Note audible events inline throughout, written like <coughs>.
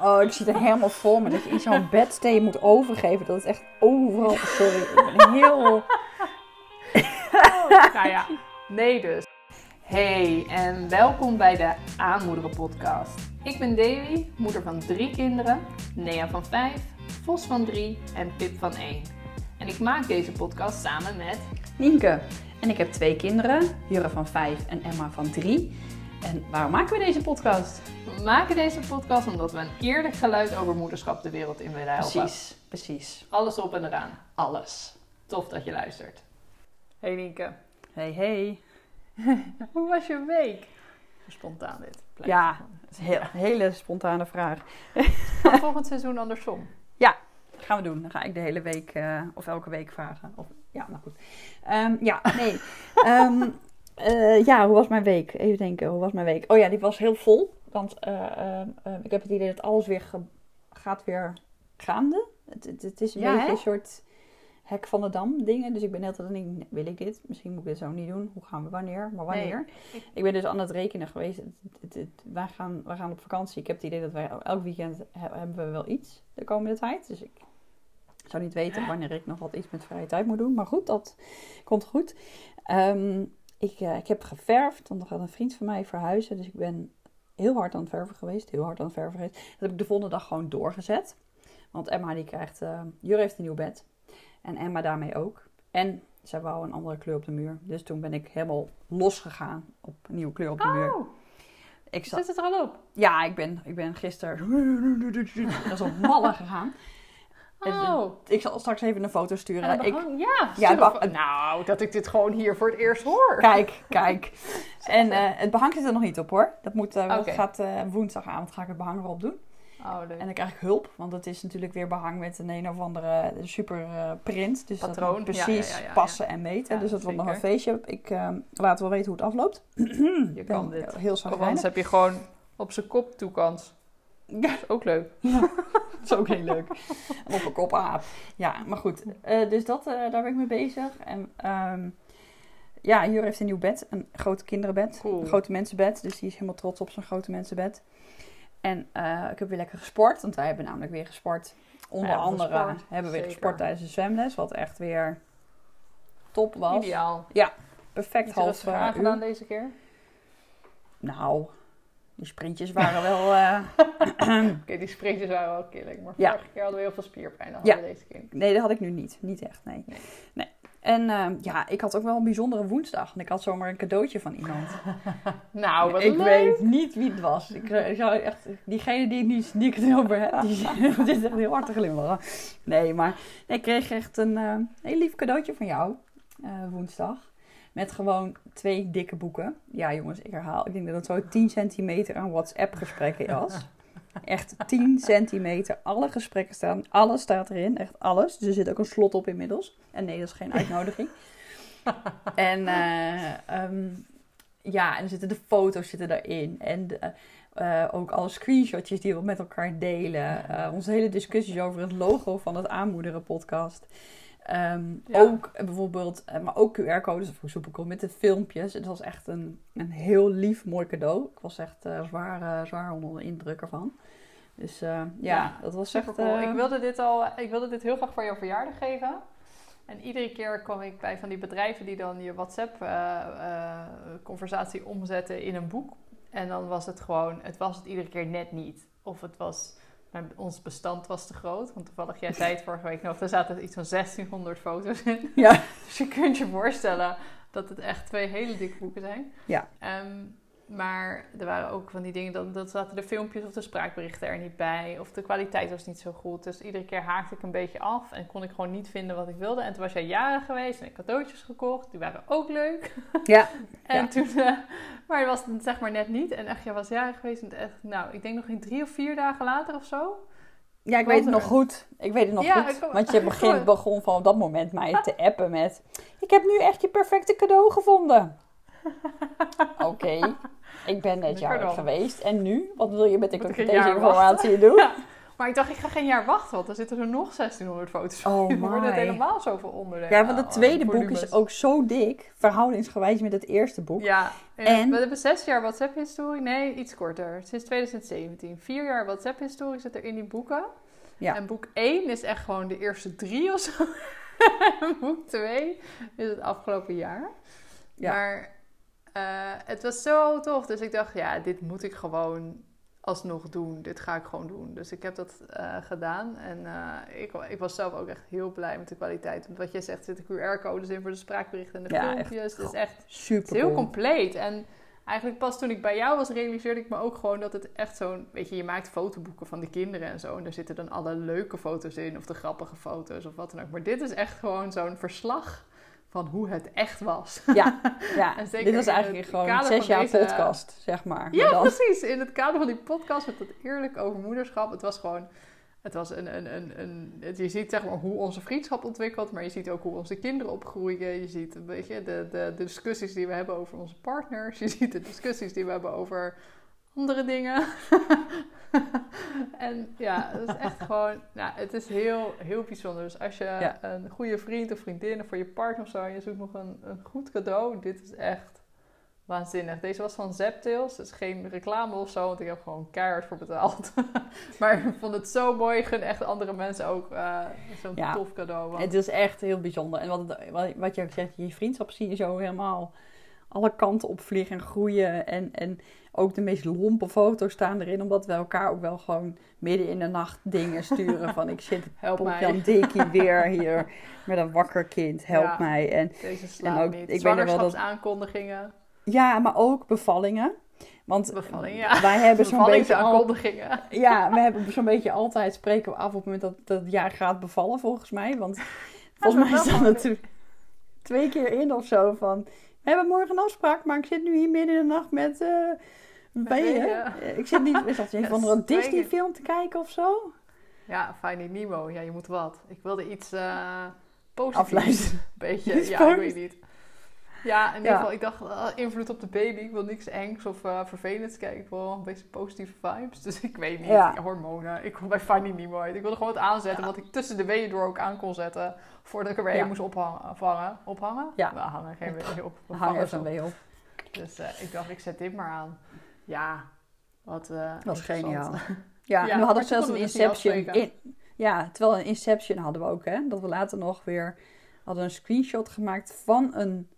Oh, ik zie het helemaal voor me. Dat je in zo'n bedstee moet overgeven. Dat is echt overal. Sorry, ik ben heel... Nou ja, nee dus. Hey en welkom bij de Aanmoederen podcast. Ik ben Davy, moeder van drie kinderen. Nea van vijf, Vos van drie en Pip van één. En ik maak deze podcast samen met... Nienke. En ik heb twee kinderen. Jurre van vijf en Emma van drie. En waarom maken we deze podcast? We maken deze podcast omdat we een eerlijk geluid over moederschap de wereld in willen helpen. Precies, precies. Alles op en eraan. Alles. Tof dat je luistert. Hey Nienke, Hey, hey. <laughs> hoe was je week? Spontaan dit. Blijf Ja, gewoon. dat is een heel, hele spontane vraag. Gaan volgend seizoen andersom. <laughs> Dat gaan we doen. Dan ga ik de hele week eh, of elke week vragen. Of, ja, nou goed. Ehm, ja, nee. <laughs> Ehm, eh, ja, hoe was mijn week? Even denken, hoe was mijn week? Oh ja, die was heel vol. Want eh, ehm, ik heb het idee dat alles weer ge- gaat weer gaande. Het, het, het is een Ja, beetje hè? een soort hek van de dam dingen. Dus ik ben net aan het denken, wil ik dit? Misschien moet ik dit zo niet doen. Hoe gaan we wanneer? Maar wanneer? ik- Ik ben dus aan het rekenen geweest. Het, het, het- wij, gaan, wij gaan op vakantie. Ik heb het idee dat wij elk weekend he- hebben we wel iets de komende tijd. Dus ik zou niet weten wanneer ik nog wat iets met vrije tijd moet doen. Maar goed, dat komt goed. Ehm, ik, eh, ik heb geverfd, want er gaat een vriend van mij verhuizen. Dus ik ben heel hard aan het verven geweest. Heel hard aan het verven geweest. Dat heb ik de volgende dag gewoon doorgezet. Want Emma die krijgt... eh Jur heeft een nieuw bed. En Emma daarmee ook. En zij wou een andere kleur op de muur. Dus toen ben ik helemaal losgegaan op een nieuwe kleur op de muur. Oh, Ik zat, zit het er al op? ja, ik ben, ik ben gisteren <laughs> als een malle gegaan. Oh. Ik zal straks even een foto sturen. Ik, ja, Ja, het behang- nou, dat ik dit gewoon hier voor het eerst hoor. kijk, kijk. <laughs> En eh, het behang zit er nog niet op hoor. Dat, moet, eh, dat Oké. gaat eh, woensdagavond ga ik het behang erop doen. Oh, leuk. En dan krijg ik hulp, want het is natuurlijk weer behang met een een of andere super eh, print. Dus dat Patroon. moet Ja, precies ja, ja, ja, ja. passen en meten. Ja, dus dat wordt nog een feestje. Ik eh, laat wel weten hoe het afloopt. <clears throat> je kan dit. Heel zagrijnig. anders heb je gewoon op zijn kop toekans. Ja. Dat is ook leuk. <laughs> Dat is ook heel leuk. <laughs> Op een kop aap. Ja, maar goed. Eh, dus dat, eh, daar ben ik mee bezig. En ehm, ja, Jur heeft een nieuw bed. Een grote kinderenbed. Cool. Een grote mensenbed. Dus die is helemaal trots op zijn grote mensenbed. En eh, ik heb weer lekker gesport. Want wij hebben namelijk weer gesport. Onder Ja, andere gesport. hebben we weer gesport tijdens de zwemles. Wat echt weer top was. Ideaal. Perfect Iets half uur. deze keer. Nou, die sprintjes waren wel... eh, <clears throat> <clears throat> Oké, die sprintjes waren wel killing. Maar Ja. vorige keer hadden we heel veel spierpijn. Dan Ja. hadden we deze keer. Nee, dat had ik nu niet. Niet echt, nee. Nee. nee. En ehm, ja, ik had ook wel een bijzondere woensdag. Want ik had zomaar een cadeautje van iemand. <laughs> Nou, wat ik leuk. weet niet wie het was. Ik, eh, ik zou echt, diegene die, niet, <laughs> die ik het over heb, die is echt heel hard te glimlachen. Nee, maar ik kreeg echt een eh, heel lief cadeautje van jou woensdag. Met gewoon twee dikke boeken. Ja, jongens, ik herhaal. Ik denk dat het zo 10 centimeter aan WhatsApp-gesprekken was. <laughs> Echt 10 centimeter. Alle gesprekken staan. Alles staat erin. Echt alles. Dus er zit ook een slot op inmiddels. En nee, dat is geen uitnodiging. <laughs> en eh, ehm, ja, en er zitten de foto's zitten daarin. En de, eh, ook alle screenshotjes die we met elkaar delen. Eh, onze hele discussies over het logo van het Aanmoederen podcast. Ehm, Ja. Ook bijvoorbeeld, eh, maar ook QR-codes voor Soepelkom met de filmpjes. Het was echt een, een heel lief, mooi cadeau. Ik was echt eh, zwaar, eh, zwaar onder de indruk ervan. Dus ja, Ja, dat was echt... cool. Ik wilde dit al, ik wilde dit heel graag voor jouw verjaardag geven. En iedere keer kwam ik bij van die bedrijven die dan je WhatsApp-conversatie omzetten in een boek. En dan was het gewoon, het was het iedere keer net niet. Of het was, mijn, ons bestand was te groot. Want toevallig, jij zei het vorige week nog, er zaten iets van 1600 foto's in. Ja. <laughs> Dus je kunt je voorstellen dat het echt twee hele dikke boeken zijn. Ja. Ehm, maar er waren ook van die dingen, dan, dan zaten de filmpjes of de spraakberichten er niet bij. Of de kwaliteit was niet zo goed. Dus iedere keer haakte ik een beetje af en kon ik gewoon niet vinden wat ik wilde. En toen was jij jaren geweest en ik had cadeautjes gekocht. Die waren ook leuk. Ja, <laughs> En Ja. toen, eh, maar het was het zeg maar net niet. En echt, jij was jaren geweest en echt, nou, ik denk nog in drie of vier dagen later of zo. ja, ik weet het nog goed. Ik weet het nog Ja, goed. kom- Want je <laughs> begint, begon van op dat moment mij te <laughs> appen met... Ik heb nu echt je perfecte cadeau gevonden. Oké, ik ben jarig dan. geweest. En nu? Wat wil je met, een deze jaar informatie doen? <laughs> Ja. Maar ik dacht, ik ga geen jaar wachten, want dan zitten er nog 1600 foto's. Oh Dan wordt het helemaal zoveel onderdelen. Ja, want het Oh, tweede boek is ook zo dik, verhoudingsgewijs met het eerste boek. Ja, en, En- we hebben zes jaar WhatsApp-historie. Nee, iets korter. Sinds 2017. Vier jaar WhatsApp-historie zit er in die boeken. Ja. En boek 1 is echt gewoon de eerste drie of zo. <laughs> boek 2 is het afgelopen jaar. Ja. Maar eh, het was zo tof. Dus ik dacht, ja, dit moet ik gewoon alsnog doen. Dit ga ik gewoon doen. Dus ik heb dat eh, gedaan. En eh, ik, ik was zelf ook echt heel blij met de kwaliteit. Want wat jij zegt, zitten QR-codes in voor de spraakberichten en de Ja, filmpjes. Het is echt het Super is heel cool. compleet. En eigenlijk pas toen ik bij jou was, realiseerde ik me ook gewoon dat het echt zo'n... Weet je, je maakt fotoboeken van de kinderen en zo. En daar zitten dan alle leuke foto's in. Of de grappige foto's of wat dan ook. Maar dit is echt gewoon zo'n verslag van hoe het echt was. Ja, ja. <laughs> Dit was eigenlijk het gewoon zes jaar deze- podcast, zeg maar. Ja, Maar precies. In het kader van die podcast met dat eerlijk over moederschap. Het was gewoon... Het was een, een, een, een, het- je ziet zeg maar hoe onze vriendschap ontwikkelt, maar je ziet ook hoe onze kinderen opgroeien. Je ziet een beetje de, de, de discussies die we hebben over onze partners. Je ziet de discussies die we hebben over andere dingen. <laughs> en ja, het is echt gewoon, nou, het is heel, heel bijzonder. Dus als je Ja. een goede vriend of vriendin of voor je partner of zo, en je zoekt nog een, een goed cadeau, dit is echt waanzinnig. Deze was van Zaptails, dus geen reclame of zo, want ik heb gewoon keihard voor betaald. <laughs> maar ik vond het zo mooi, gun echt andere mensen ook eh, zo'n Ja. tof cadeau. want- het is echt heel bijzonder. En wat, wat, wat je ook zegt, je vriendschap zie je zo helemaal alle kanten opvliegen en groeien. En, en ook de meest lompe foto's staan erin, omdat we elkaar ook wel gewoon midden in de nacht dingen sturen. van ik zit <laughs> Help op mij. Jan Dikkie weer hier met een wakker kind, help Ja. mij. En Deze En ook- niet. ik weet wel dat- Zwangerschapsaankondigingen. ja, maar ook bevallingen. Want Bevalling, ja. wij hebben zo'n beetje al, Bevallingsaankondigingen. <laughs> Ja, we hebben zo'n beetje altijd spreken we af op het moment dat, dat het jaar gaat bevallen, volgens mij. Want <laughs> volgens mij het er twee keer in of zo van... We hebben morgen een afspraak, maar ik zit nu hier midden in de nacht met... eh ben je? Ik zit niet... Is dat <laughs> een van een twee Disney film te kijken of zo? Ja, Finding Nemo. Ja, je moet wat. Ik wilde iets eh positiefs. Afluisteren. <laughs> Beetje, ja, ik weet niet. Ja, in ieder Ja. geval, ik dacht, ah, invloed op de baby. Ik wil niks engs of eh, vervelends kijken. Ik wil een beetje positieve vibes. <laughs> Dus ik weet niet, Ja. hormonen. Ik kom bij Finding Nemo uit. Ik wilde gewoon wat aanzetten, wat ik tussen de weeën door ook aan kon zetten. Voordat ik er weer moest ophangen. Ophangen? ophangen? Ja. Nou, hangen, geen wee op. Hang Ophangen even zo. een wee op. Dus eh, ik dacht, ik zet dit maar aan. Ja, wat eh Dat was geniaal. <laughs> Ja, Ja, we hadden zelfs een we niet Inception. In, ja, terwijl een Inception hadden we ook, hè. Dat we later nog weer... Hadden een screenshot gemaakt van een...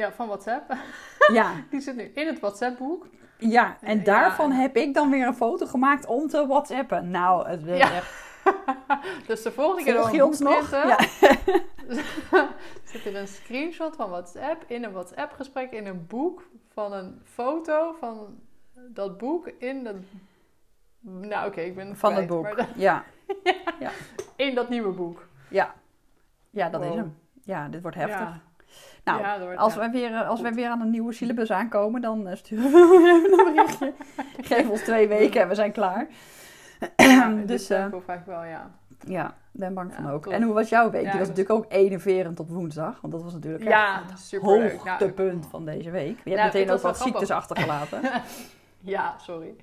Ja, van WhatsApp. Ja, <laughs> Die zit nu in het WhatsApp-boek. Ja, en Ja. daarvan heb ik dan weer een foto gemaakt om te whatsappen. Nou, het is Ja. echt... <laughs> Dus de volgende keer Volg we je ons nog? Ja. <laughs> zit er een screenshot van WhatsApp in een WhatsApp-gesprek in een boek van een foto van dat boek in dat... Nou, oké, ik ben Van het boek. maar Ja, in dat nieuwe boek. ja. Ja, dat is hem. Ja, dit wordt heftig. Ja. Nou, Ja, Als, ja. wij weer, eh, als wij weer aan een nieuwe syllabus aankomen, dan eh, sturen we <laughs> even een berichtje. <laughs> Geef ons twee weken en we zijn klaar. Ja, <clears throat> dus eh, vaak wel, ja. ja, ben bang van ook. En hoe was jouw week? Die was natuurlijk ook enerverend tot woensdag. Want dat was natuurlijk Ja, het. Nou, hoogtepunt van deze week. Je hebt Nou, meteen ook wat ziektes achtergelaten. <laughs> Ja, sorry.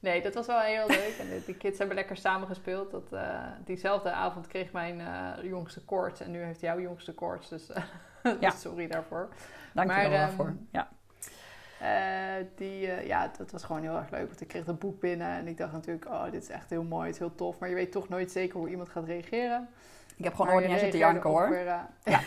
Nee, dat was wel heel leuk. En de, de kids hebben lekker samen gespeeld. Dat, diezelfde avond kreeg mijn jongste koorts. En nu heeft jouw jongste koorts. Dus <laughs> Ja. sorry daarvoor. Dank je wel daarvoor. Ja. Eh, die, eh, ja, dat was gewoon heel erg leuk. Want ik kreeg dat boek binnen. En ik dacht natuurlijk, oh, dit is echt heel mooi. Het is heel tof. Maar je weet toch nooit zeker hoe iemand gaat reageren. Ik heb gewoon Maar te reageerde janken hoor. weer, Ja.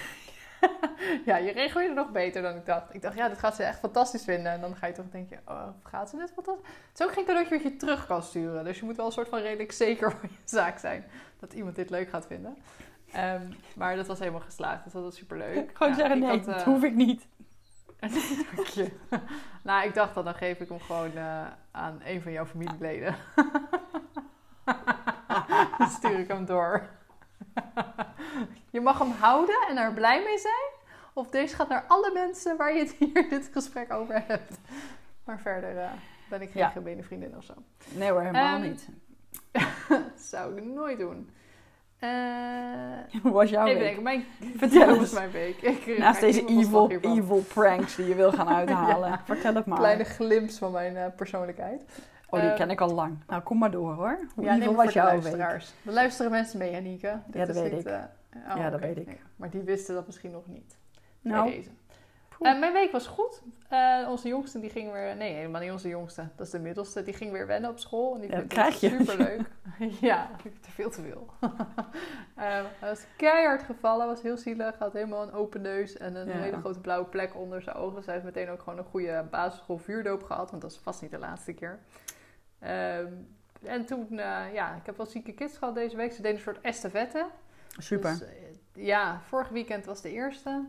<laughs> ja, je reageerde nog beter dan ik dacht. Ik dacht, ja, dit gaat ze echt fantastisch vinden. En dan ga je toch denken, oh, gaat ze dit fantastisch? Het is ook geen cadeautje wat je terug kan sturen. Dus je moet wel een soort van redelijk zeker <laughs> van je zaak zijn. Dat iemand dit leuk gaat vinden. Ehm, maar dat was helemaal geslaagd. Dus dat was superleuk. <laughs> Gewoon Ja, zeggen nee, had, dat eh, hoef ik niet. <laughs> Dank je. nou, ik dacht dan, dan geef ik hem gewoon eh, aan een van jouw familieleden. <laughs> dan stuur ik hem door. je mag hem houden en er blij mee zijn. Of deze gaat naar alle mensen waar je het hier dit gesprek over hebt. Maar verder eh, ben ik geen Ja. vriendin of zo. Nee hoor, helemaal Ehm, niet. dat zou ik nooit doen. Hoe <laughs> was jouw even week? denken, mijn, <laughs> Vertel eens. mijn week? <laughs> Ik, Naast deze evil, evil pranks die je wil gaan uithalen. Vertel het maar. kleine glimps van mijn eh, persoonlijkheid. Oh, die Eh, ken ik al lang. Nou, kom maar door hoor. Hoe Ja, evil was jouw week? Er luisteren mensen mee, Anieke. Dit Ja, dat weet niet, ik. oh, Ja, dat weet ik. Maar die wisten dat misschien nog niet. Nou, Bij deze. Eh, mijn week was goed. Eh, onze jongste die ging weer... Nee, helemaal niet onze jongste. Dat is de middelste. Die ging weer wennen op school. En die Ja, dat het superleuk. <laughs> ja, te veel te veel. <laughs> Eh, hij was keihard gevallen. Was heel zielig. Had helemaal een open neus. En een Ja. hele grote blauwe plek onder zijn ogen. Dus hij heeft meteen ook gewoon een goede basisschool vuurdoop gehad. Want dat is vast niet de laatste keer. Ehm, en toen... ja, ik heb wel zieke kids gehad deze week. Ze deden een soort estafette. super. Dus, ja, vorig weekend was de eerste.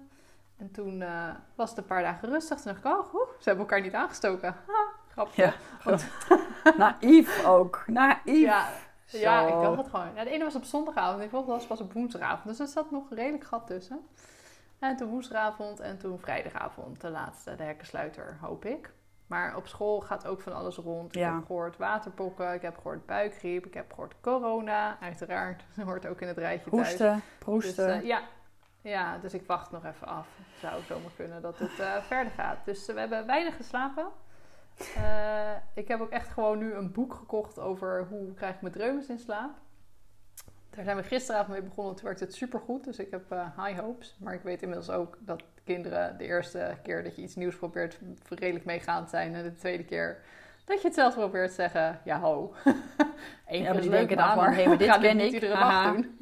En toen eh, was het een paar dagen rustig. Toen dacht ik, oh, ze hebben elkaar niet aangestoken. Ha, grapje. Ja. Want- <laughs> Naïef ook. Naïef. ja, ja, ik dacht het gewoon. Ja, de ene was op zondagavond en de volgende was pas op woensdagavond. Dus er zat nog redelijk gat tussen. En toen woensdagavond en toen vrijdagavond de laatste, de hekkensluiter, hoop ik. Maar op school gaat ook van alles rond. Ik Ja. heb gehoord waterpokken, ik heb gehoord buikgriep, ik heb gehoord corona, uiteraard. <laughs> Dat hoort ook in het rijtje thuis. Hoesten, Dus, proesten. eh, ja. Ja, dus ik wacht nog even af. Het zou zomaar kunnen dat het eh, verder gaat. Dus eh, we hebben weinig geslapen. Eh, ik heb ook echt gewoon nu een boek gekocht over hoe krijg ik mijn dreumes in slaap. Daar zijn we gisteravond mee begonnen. Toen werkte het supergoed. Dus ik heb high hopes. Maar ik weet inmiddels ook dat kinderen de eerste keer dat je iets nieuws probeert redelijk meegaand zijn. En de tweede keer dat je het zelf probeert zeggen, ja ho. <laughs> Eén Ja, die denken dan van, hé, maar <laughs> dit ken ik. iedere Haha. dag doen.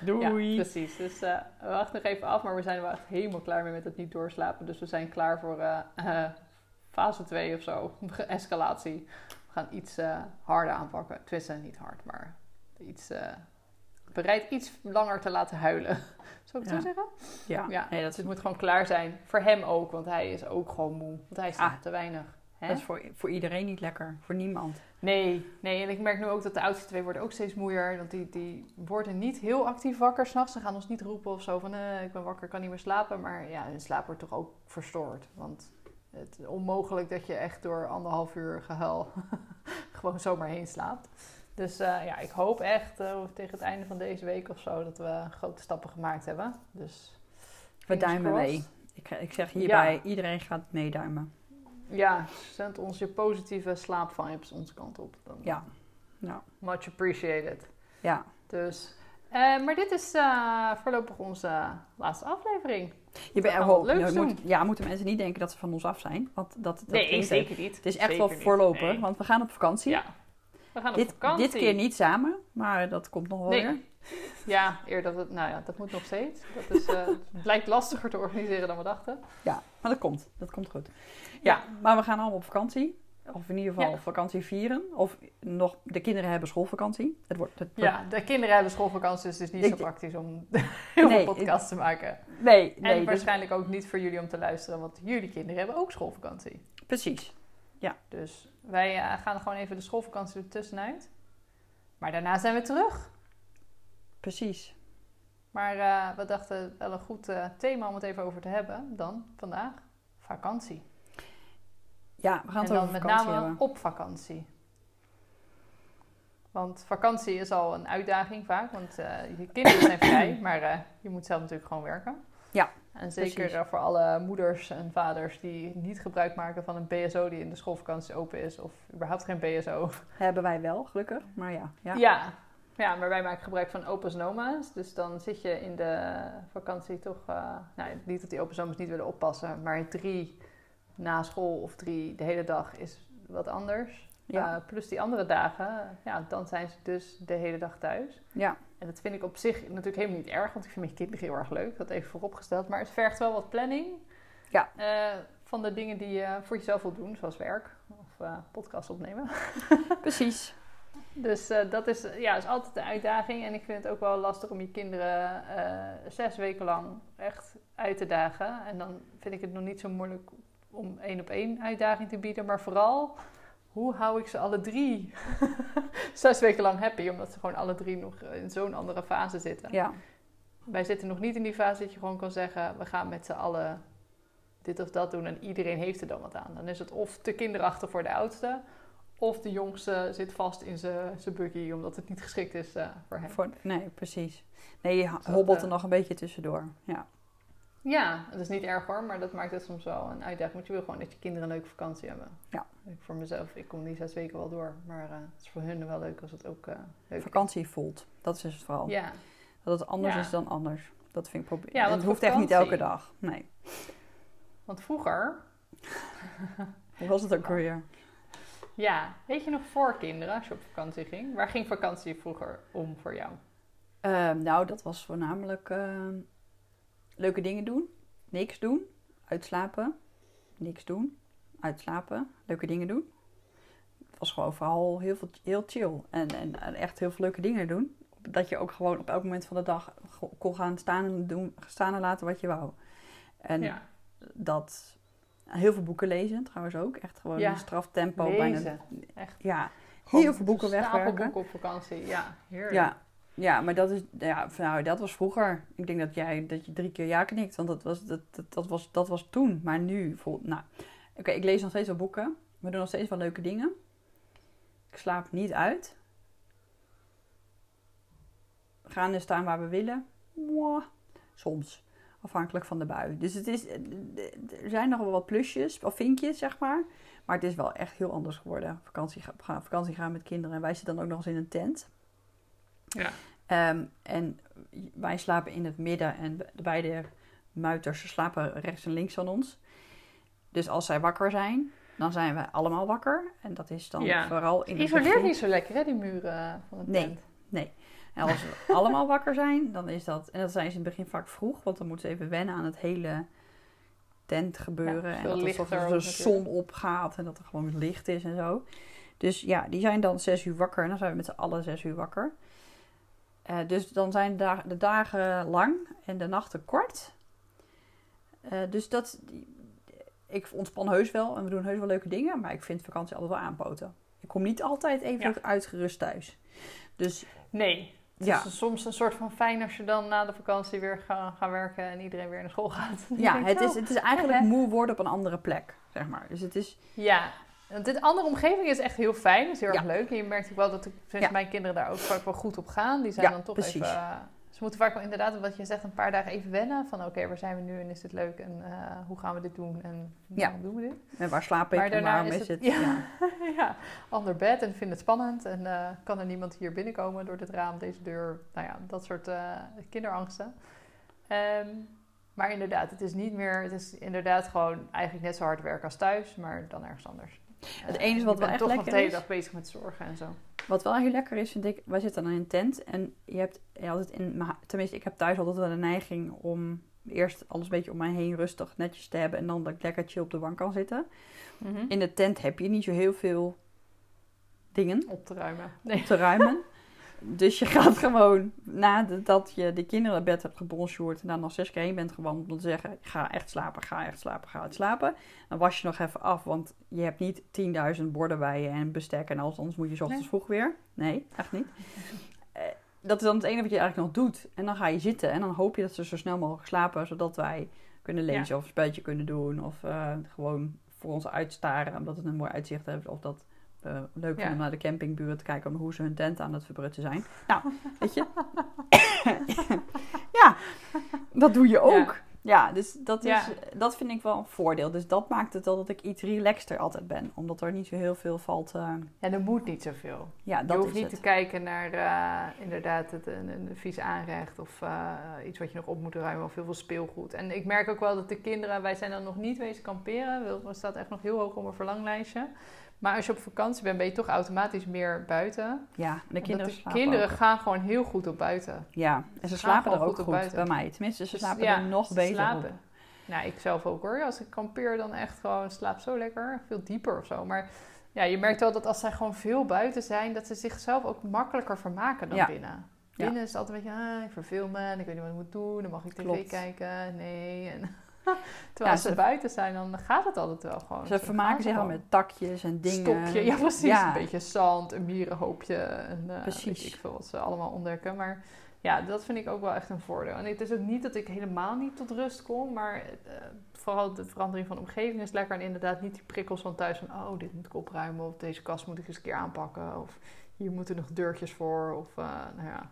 Doei. Ja, precies. Dus eh, we wachten nog even af, maar we zijn er wel echt helemaal klaar mee met het niet doorslapen. Dus we zijn klaar voor eh, eh, fase 2 of zo, <laughs> escalatie. We gaan iets harder aanpakken. Tenminste, niet hard, maar iets, bereid iets langer te laten huilen. Zou ik het Ja. zo zeggen? ja, Ja, nee, dat, Dus het moet gewoon klaar zijn. Voor hem ook, want hij is ook gewoon moe. Want hij slaapt Ah. te weinig. Hè? dat is voor, voor iedereen niet lekker. Voor niemand. Nee, nee, en ik merk nu ook dat de oudste twee worden ook steeds moeier. Want die, die worden niet heel actief wakker s'nachts. Ze gaan ons niet roepen of zo van eh, ik ben wakker, kan niet meer slapen. Maar ja, hun slaap wordt toch ook verstoord. Want het is onmogelijk dat je echt door anderhalf uur gehuil <laughs> gewoon zomaar heen slaapt. Dus eh, ja, ik hoop echt eh, tegen het einde van deze week of zo dat we grote stappen gemaakt hebben. Dus We duimen mee. Ik, ik zeg hierbij, iedereen gaat meeduimen. Ja, zend ons je positieve slaapvibes onze kant op. Dan Ja. Nou, Much appreciated. ja. Dus, eh, maar dit is eh, voorlopig onze laatste aflevering. Je bent er moet, doen. ja, moeten mensen niet denken dat ze van ons af zijn. Want dat, dat nee, zeker niet. Het is echt Zeker wel voorlopig, Nee. want we gaan op vakantie. Ja, we gaan op dit, vakantie. dit keer niet samen, maar dat komt nog wel Nee. weer. <laughs> Ja, eerder dat het, nou ja, dat moet nog steeds. Dat is, eh, het blijkt lastiger te organiseren dan we dachten. Ja, maar dat komt. Dat komt goed. Ja, maar we gaan allemaal op vakantie. Of in ieder geval Ja. vakantie vieren. Of nog, de kinderen hebben schoolvakantie. Het wordt, het wordt- Ja, de kinderen hebben schoolvakantie, dus het is niet Ik- zo praktisch om <laughs> heel Nee, veel podcasts te maken. Nee, En nee dus, waarschijnlijk ook niet voor jullie om te luisteren, want jullie kinderen hebben ook schoolvakantie. precies. Dus wij eh, gaan gewoon even de schoolvakantie er tussenuit. Maar daarna zijn we terug. Precies. Maar eh, we dachten wel een goed eh, thema om het even over te hebben dan vandaag. Vakantie. Ja, we gaan en het dan over met name hebben. op vakantie. Want vakantie is al een uitdaging vaak, want eh, je kinderen zijn vrij, <clears throat> maar je moet zelf natuurlijk gewoon werken. Ja, En zeker precies. voor alle moeders en vaders die niet gebruik maken van een BSO die in de schoolvakantie open is, of überhaupt geen BSO. Hebben wij wel, gelukkig. Maar ja, ja. Ja. Ja, maar wij maken gebruik van opa's en oma's. Dus dan zit je in de vakantie toch... eh, nou, niet dat die opa's en oma's niet willen oppassen. Maar drie na school of drie de hele dag is wat anders. Ja. Eh, plus die andere dagen, ja, dan zijn ze dus de hele dag thuis. ja. En dat vind ik op zich natuurlijk helemaal niet erg. Want ik vind mijn kinderen heel erg leuk. Dat even vooropgesteld. Maar het vergt wel wat planning. Ja. eh, van de dingen die je voor jezelf wilt doen. Zoals werk of podcast opnemen. <laughs> <laughs> precies. Dus eh, dat is, ja, is altijd de uitdaging. En ik vind het ook wel lastig om je kinderen eh, zes weken lang echt uit te dagen. En dan vind ik het nog niet zo moeilijk om één op één uitdaging te bieden. Maar vooral, hoe hou ik ze alle drie <laughs> zes weken lang happy? Omdat ze gewoon alle drie nog in zo'n andere fase zitten. Ja. Wij zitten nog niet in die fase dat je gewoon kan zeggen... we gaan met z'n allen dit of dat doen en iedereen heeft er dan wat aan. Dan is het of te kinderachtig voor de oudste... of de jongste zit vast in zijn buggy omdat het niet geschikt is eh, voor hem. Voor, nee, precies. Nee, je dat, hobbelt er eh, nog een beetje tussendoor. Ja. Ja, het is niet erg hoor, maar dat maakt het soms wel een uitdaging. Want je wil gewoon dat je kinderen een leuke vakantie hebben. Ja. Ik voor mezelf, ik kom die zes weken wel door. Maar eh, het is voor hun wel leuk als het ook eh, leuk Vakantie voelt. Dat is het vooral. Ja. Dat het anders Ja. is dan anders. Dat vind ik probleem. Ja, want het hoeft echt niet elke dag. Nee. Want vroeger, <laughs> Hoe was het ook weer? Ja, weet je nog voor kinderen, als je op vakantie ging? Waar ging vakantie vroeger om voor jou? Ehm, nou, dat was voornamelijk ehm, leuke dingen doen. Niks doen. Uitslapen. Niks doen. Uitslapen. Leuke dingen doen. Het was gewoon vooral heel, veel, heel chill. En, en, en echt heel veel leuke dingen doen. Dat je ook gewoon op elk moment van de dag kon gaan staan en, doen, staan en laten wat je wou. En ja, dat... Heel veel boeken lezen trouwens ook. Echt gewoon Ja. een straftempo. Bijna. Echt. ja, heel veel boeken wegwerken. boeken op vakantie, ja, heerlijk. Ja, ja, maar dat is, ja, nou, dat was vroeger. Ik denk dat jij dat je drie keer ja knikt, want dat was, dat, dat, dat was, dat was toen. Maar nu, vol, nou, oké, ik lees nog steeds wel boeken. We doen nog steeds wel leuke dingen. Ik slaap niet uit. Gaan en staan waar we willen. Mwah. Soms, afhankelijk van de bui. Dus het is, er zijn nog wel wat plusjes, of vinkjes, zeg maar. Maar het is wel echt heel anders geworden. Vakantie, gaan, vakantie gaan met kinderen. En wij zitten dan ook nog eens in een tent. Ja. Ehm, en wij slapen in het midden en de beide muiters slapen rechts en links van ons. Dus als zij wakker zijn, dan zijn we allemaal wakker. En dat is dan Ja. vooral in het Isoleert niet zo lekker, hè, die muren van het Nee. tent. En als we <laughs> allemaal wakker zijn, dan is dat... En dat zijn ze in het begin vaak vroeg, want dan moeten ze even wennen aan het hele tent gebeuren. Ja, en dat er lichter de zon opgaat en dat er gewoon licht is en zo. Dus ja, die zijn dan zes uur wakker en dan zijn we met z'n allen zes uur wakker. Eh, dus dan zijn de dagen, de dagen lang en de nachten kort. Eh, dus dat... Ik ontspan heus wel en we doen heus wel leuke dingen, maar ik vind vakantie altijd wel aanpoten. Ik kom niet altijd even Ja. uitgerust thuis. Dus Nee. Het Ja. is soms een soort van fijn als je dan na de vakantie weer gaat gaan werken en iedereen weer naar school gaat. <laughs> Ja, het is, het is eigenlijk moe worden op een andere plek, zeg maar. Dus het is, Ja, want dit andere omgeving is echt heel fijn. Dat is heel Ja. erg leuk. En je merkt ook wel dat ik, sinds Ja. mijn kinderen daar ook vaak wel goed op gaan. Die zijn Ja, dan toch precies. even... eh, ze moeten vaak wel inderdaad, wat je zegt, een paar dagen even wennen. Van oké, waar zijn we nu en is dit leuk? En eh, hoe gaan we dit doen? En waarom doen we dit? en waar slaap ik Maar en waarom is is het- het? <laughs> ja. <laughs> Ja. ander bed en vind het spannend. En eh, kan er niemand hier binnenkomen door dit raam, deze deur? Nou ja, dat soort eh, kinderangsten. Ehm, maar inderdaad, het is niet meer... Het is inderdaad gewoon eigenlijk net zo hard werken als thuis, maar dan ergens anders. Het Eh, enige wat je wel echt toch nog lekker de hele is- dag bezig met zorgen en zo. Wat wel heel lekker is, vind ik, wij zitten dan in een tent en je hebt je het in, tenminste ik heb thuis altijd wel de neiging om eerst alles een beetje om mij heen rustig netjes te hebben en dan dat ik lekker chill op de bank kan zitten. In de tent heb je niet zo heel veel dingen Op te ruimen. Nee. op te ruimen. <laughs> Dus je gaat gewoon, nadat je de kinderen naar bed hebt gebonsjoerd en daar nog zes keer heen bent gewandeld, om te zeggen, ga echt slapen, ga echt slapen, ga echt slapen. Dan was je nog even af, want je hebt niet 10.000 borden bij je en bestek en alles, anders moet je 's ochtends Nee. vroeg weer. Nee, echt niet. Dat is dan het enige wat je eigenlijk nog doet. En dan ga je zitten en dan hoop je dat ze zo snel mogelijk slapen, zodat wij kunnen lezen of een spelletje kunnen doen of eh, gewoon voor ons uitstaren, omdat het een mooi uitzicht heeft of dat we leuk vinden Ja. om naar de campingburen te kijken om hoe ze hun tent aan het verbrutten zijn. Nou, <laughs> weet je. <coughs> ja, dat doe je ook. Ja, dus dat, is, Ja. dat vind ik wel een voordeel. Dus dat maakt het wel dat ik iets relaxter altijd ben. Omdat er niet zo heel veel valt. eh, Ja, er moet niet zoveel. ja, je dat hoeft is niet het. te kijken naar eh, inderdaad het, een, een vies aanrecht of eh, iets wat je nog op moet ruimen of heel veel speelgoed. En ik merk ook wel dat de kinderen, wij zijn dan nog niet wezen kamperen. Wilma staat echt nog heel hoog op mijn verlanglijstje. Maar als je op vakantie bent, ben je toch automatisch meer buiten. Ja, de kinderen de kinderen ook. gaan gewoon heel goed op buiten. Ja, en ze slapen er ook goed goed, bij mij. Tenminste, ze Dus slapen ja, er nog beter slapen. op. Nou, ik zelf ook hoor. Als ik kampeer, dan echt gewoon slaap zo lekker. Veel dieper of zo. Maar ja, je merkt wel dat als zij gewoon veel buiten zijn, dat ze zichzelf ook makkelijker vermaken dan Ja. binnen. Ja. Binnen is het altijd een beetje, ah, ik verveel me en ik weet niet wat ik moet doen. Dan mag ik tv Klopt. kijken. Nee. En <laughs> Terwijl Ja, ze ze- buiten zijn, dan gaat het altijd wel gewoon. Ze vermaken zich al met takjes en dingen. Stokje, <laughs> ja precies. Ja. Een beetje zand, een mierenhoopje. En, eh, Precies. Ik veel wat ze allemaal ontdekken. Maar ja, dat vind ik ook wel echt een voordeel. En het is ook niet dat ik helemaal niet tot rust kom. Maar eh, vooral de verandering van omgeving is lekker. En inderdaad niet die prikkels van thuis van... Oh, dit moet ik opruimen. Of deze kast moet ik eens een keer aanpakken. Of hier moeten nog deurtjes voor. Of eh, nou ja,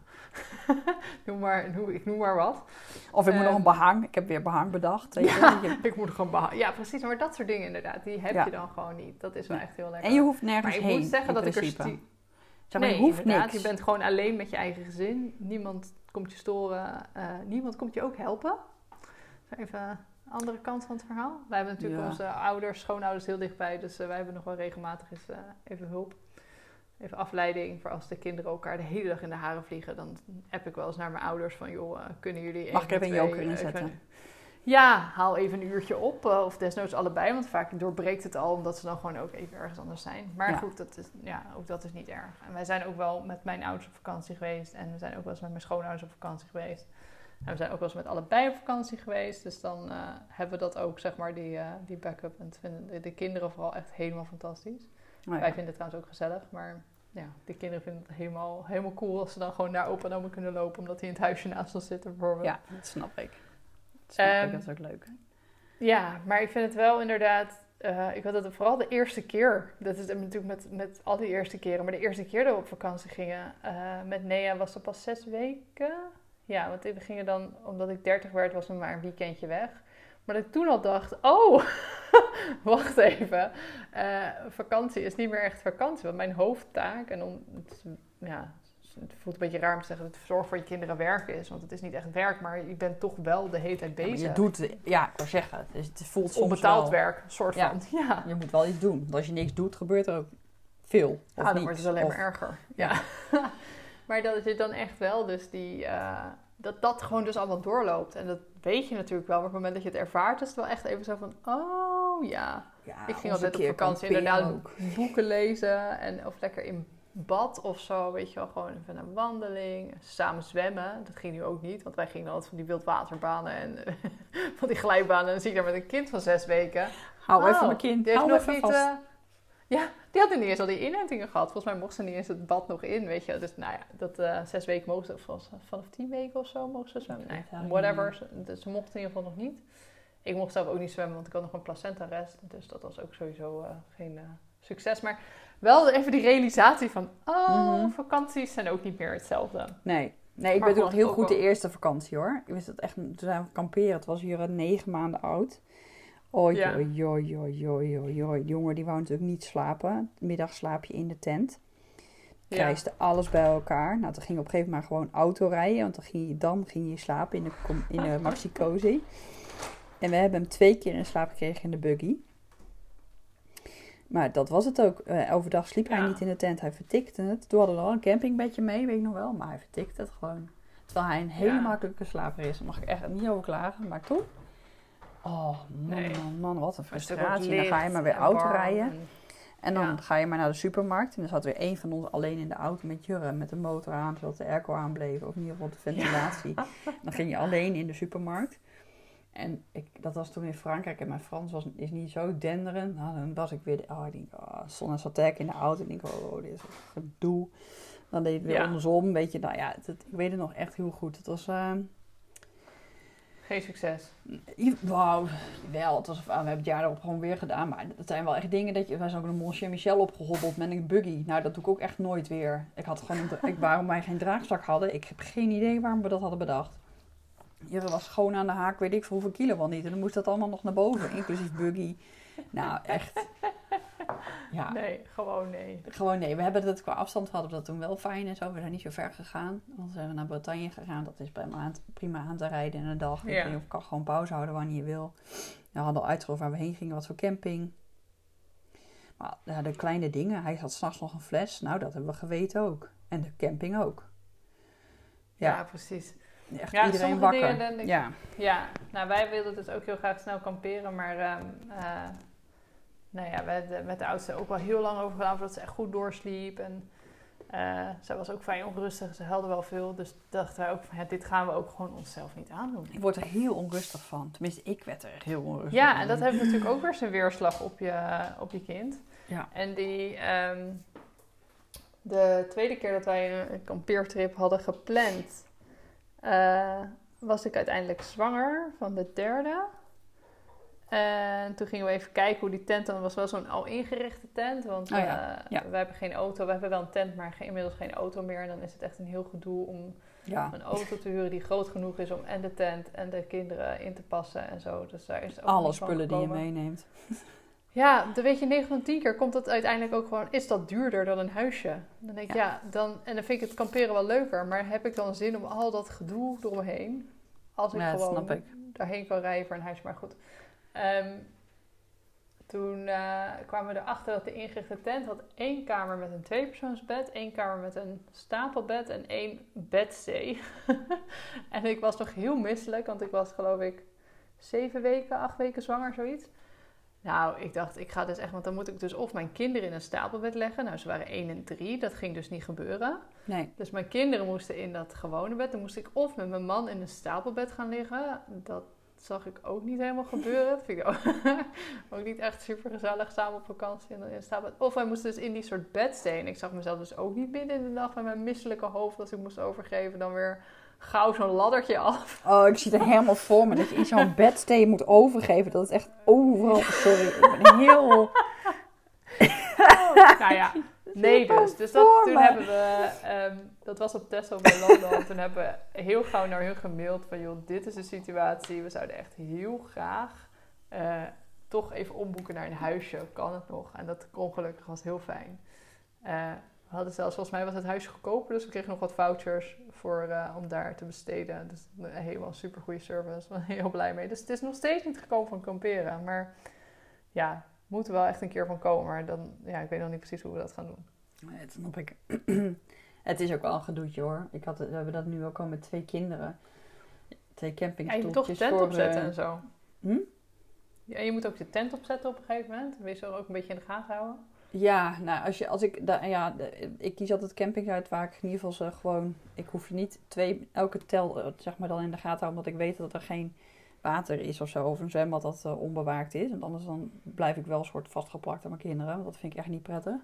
<laughs> noem maar, noem, ik noem maar wat. Of ik moet nog Ehm. een behang. Ik heb weer behang bedacht. weet. <laughs> Ja, Je- ik moet gewoon behouden. Ja, precies. Maar dat soort dingen inderdaad, die heb Ja. je dan gewoon niet. Dat is wel echt heel lekker. En je hoeft maar nergens ik heen, moet zeggen in dat ik er... principe. sti- Zeg maar, nee, je hoeft niks. Je bent gewoon alleen met je eigen gezin. Niemand komt je storen. eh, niemand komt je ook helpen. Even andere kant van het verhaal. Wij hebben natuurlijk Ja. onze ouders, schoonouders heel dichtbij. Dus eh, wij hebben nog wel regelmatig eens eh, even hulp. Even afleiding voor als de kinderen elkaar de hele dag in de haren vliegen. Dan app ik wel eens naar mijn ouders van... joh, eh, kunnen jullie Mag ik één, even een joker eh, inzetten? even- Ja, haal even een uurtje op. eh, of desnoods allebei. Want vaak doorbreekt het al omdat ze dan gewoon ook even ergens anders zijn. Maar Ja. goed, dat is, ja, ook dat is niet erg. En wij zijn ook wel met mijn ouders op vakantie geweest. En we zijn ook wel eens met mijn schoonouders op vakantie geweest. En we zijn ook wel eens met allebei op vakantie geweest. Dus dan eh, hebben we dat ook, zeg maar, die, eh, die backup. En dat vinden de, de kinderen vooral echt helemaal fantastisch. Ja. Wij vinden het trouwens ook gezellig. Maar ja, de kinderen vinden het helemaal, helemaal cool als ze dan gewoon naar opa en oma kunnen lopen. Omdat die in het huisje naast ons zitten bijvoorbeeld. Ja, dat snap ik. Dat snap Ehm, ik, dat is ook leuk. Ja, maar ik vind het wel inderdaad. eh, ik had het vooral de eerste keer. Dat is natuurlijk met, met al die eerste keren. Maar de eerste keer dat we op vakantie gingen eh, met Nea was dat pas zes weken. Ja, want we gingen dan, omdat ik 30 werd, was er maar een weekendje weg. Maar dat ik toen al dacht: oh, <laughs> <laughs> wacht even. Eh, vakantie is niet meer echt vakantie. Want mijn hoofdtaak, en om, het, ja, het voelt een beetje raar om te zeggen dat het zorg voor je kinderen werk is. Want het is niet echt werk, maar je bent toch wel de hele tijd Ja, bezig. je doet, ja, ik zeggen, het, is- het voelt soms onbetaald wel. werk, soort Ja. van. <laughs> Ja. Je moet wel iets doen. Want als je niks doet, gebeurt er ook veel. Of Ah, dan niets. wordt het alleen Of- maar erger. Ja. <laughs> maar dat je dan echt wel dus die... eh, dat dat gewoon dus allemaal doorloopt. En dat weet je natuurlijk wel. Maar op het moment dat je het ervaart, is het wel echt even zo van... Oh ja. Ja, ik ging altijd op vakantie inderdaad ook. boeken lezen. En, of lekker in bad of zo. Weet je wel, gewoon even een wandeling. Samen zwemmen. Dat ging nu ook niet. Want wij gingen altijd van die wildwaterbanen en <laughs> van die glijbanen. En dan zie je daar met een kind van zes weken. Hou Oh, even mijn kind, Die heeft hou nog even niet, vast. Ja, die had niet eens al die inentingen gehad. Volgens mij mocht ze niet eens het bad nog in, weet je. Dus nou ja, dat eh, zes weken mogen ze, of vanaf tien weken of zo mogen ze zwemmen. Nee, whatever. eigenlijk Ze, dus ze mochten in ieder geval nog niet. Ik mocht zelf ook niet zwemmen, want ik had nog een placenta-rest. Dus dat was ook sowieso eh, geen eh, succes. Maar wel even die realisatie van, oh, Mhm. vakanties zijn ook niet meer hetzelfde. Nee. Nee, ik weet nog heel goed de eerste vakantie hoor. Ik wist dat echt, toen zijn we kamperen. Het was hier negen maanden oud. Oi, Ja. oi, oi. De jongen die wou natuurlijk niet slapen. Middag slaap je in de tent. Ja. Krijste alles bij elkaar. Nou, toen ging je op een gegeven moment gewoon auto rijden. Want dan ging je, dan ging je slapen in de, in de <laughs> Maxi Cozy. En we hebben hem twee keer in slaap gekregen in de buggy. Maar dat was het ook. Eh, overdag sliep hij niet in de tent. Hij vertikte het. Toen hadden we al een campingbedje mee, weet ik nog wel. Maar hij vertikte het gewoon. Terwijl hij een hele makkelijke slaper is. Daar mag ik echt niet over klagen. Maar toen... Oh, man, Nee. man, man. Wat een frustratie. En dan ga je maar weer auto rijden. en- dan Ja. ga je maar naar de supermarkt. En dan zat weer één van ons alleen in de auto met Jurre. Met de motor aan, zodat de airco aanbleef. Of in ieder geval de ventilatie. Dan ging je alleen in de supermarkt. En ik, dat was toen in Frankrijk. En mijn Frans was, is niet zo denderend. Nou, dan was ik weer... Oh, ik denk, oh, in de auto. Ik denk, oh, dit is een gedoe. Dan deed het weer Ja. andersom. Weet je, nou ja, het, het- ik weet het nog echt heel goed. Het was... eh, Geen succes. Wauw, wel. Het was, ah, we hebben het jaar erop gewoon weer gedaan. Maar dat zijn wel echt dingen dat je... Wij zijn ook een Mont Saint-Michel opgehobbeld met een buggy. Nou, dat doe ik ook echt nooit weer. Ik had gewoon... Ik, waarom wij geen draagzak hadden, ik heb geen idee waarom we dat hadden bedacht. Jurre was gewoon aan de haak, weet ik voor hoeveel kilo wel niet. En dan moest dat allemaal nog naar boven, inclusief buggy. Nou, echt. Ja, Nee, gewoon nee. gewoon nee. We hebben dat qua afstand hadden we dat toen wel fijn en zo. We zijn niet zo ver gegaan. Zijn we naar Bretagne gegaan. Dat is prima aan, prima aan te rijden in een dag. Ja. Je kan gewoon pauze houden wanneer je wil. We hadden al uitgezocht waar we heen gingen, wat voor camping. Maar ja, de kleine dingen. Hij had s'nachts nog een fles. Nou, dat hebben we geweten ook. En de camping ook. Ja, Ja. precies. Echt Ja, iedereen wakker. dingen denk ik- Ja. Ja, nou wij wilden dus ook heel graag snel kamperen, maar ehm eh, nou ja, we hebben met de oudste ook wel heel lang over gedaan voordat ze echt goed doorsliep. En eh, zij was ook vrij onrustig, ze huilde wel veel, dus dachten wij ook van ja, dit gaan we ook gewoon onszelf niet aandoen. Ik word er heel onrustig van. Tenminste, ik werd er heel onrustig Ja, van. en dat heeft natuurlijk ook weer zijn weerslag op je, op je kind. Ja. En die, ehm, de tweede keer dat wij een, een kampeertrip hadden gepland, eh, was ik uiteindelijk zwanger van de derde. En toen gingen we even kijken hoe die tent dan was. wel zo'n al ingerichte tent. Want Oh ja, eh, ja. we hebben geen auto. We hebben wel een tent, maar inmiddels geen auto meer. En dan is het echt een heel gedoe om Ja, een auto te huren die groot genoeg is om en de tent en de kinderen in te passen en zo. Dus daar is ook alle spullen die je meeneemt. Ja, dan weet je, 9 van 10 keer komt dat uiteindelijk ook gewoon, is dat duurder dan een huisje? Dan denk ik, ja, dan, en dan vind ik het kamperen wel leuker, maar heb ik dan zin om al dat gedoe eromheen? Als ik gewoon ik. daarheen kan rijden voor een huisje, maar goed. Ehm, toen eh, kwamen we erachter dat de ingerichte tent had één kamer met een tweepersoonsbed, één kamer met een stapelbed en één bedstee. <laughs> en ik was nog heel misselijk, want ik was geloof ik zeven weken, acht weken zwanger, zoiets. Nou, ik dacht, ik ga dus echt, want dan moet ik dus of mijn kinderen in een stapelbed leggen. Nou, ze waren één en drie, dat ging dus niet gebeuren. Nee, Dus mijn kinderen moesten in dat gewone bed. Dan moest ik of met mijn man in een stapelbed gaan liggen. Dat zag ik ook niet helemaal gebeuren. Dat vind ik ook, <laughs> ook niet echt super gezellig samen op vakantie en dan in. Of wij moesten dus in die soort bedstee. En ik zag mezelf dus ook niet binnen in de nacht met mijn misselijke hoofd als ik moest overgeven. Dan weer gauw zo'n laddertje af. Oh, ik zie het helemaal voor me. Dat je in zo'n bedstee moet overgeven. Dat is echt overal. Sorry, ik ben heel... <laughs> nou ja, nee dus. Dus dat, toen me. hebben we, ehm, dat was op Tesla bij London. toen hebben we heel gauw naar hun gemaild van, joh, dit is de situatie. We zouden echt heel graag eh, toch even omboeken naar een huisje. Kan het nog? En dat kon gelukkig, was heel fijn. Eh, we hadden zelfs, volgens mij was het huisje goedkoper, dus we kregen nog wat vouchers voor, eh, om daar te besteden. Dus helemaal super goede service. <laughs> Ben ik heel blij mee. Dus het is nog steeds niet gekomen van kamperen. Maar ja, moet er wel echt een keer van komen. Maar dan, ja, ik weet nog niet precies hoe we dat gaan doen. Nee, dat snap ik. <clears throat> het is ook wel een gedoetje hoor. Ik had, we hebben dat nu ook al met twee kinderen. Twee Ja, je moet toch de campingstoeltjes tent opzetten en zo. Hm? Ja, je moet ook de tent opzetten op een gegeven moment. Je ze ook een beetje in de gaten houden? Ja, nou, als, je, als ik, da, ja, ik kies altijd campings uit waar ik in ieder geval ze gewoon, ik hoef je niet twee, elke tel, eh, zeg maar dan in de gaten houden, omdat ik weet dat er geen water is of zo, of een zwembad dat eh, onbewaakt is. Want anders dan blijf ik wel een soort vastgeplakt aan mijn kinderen, want dat vind ik echt niet prettig.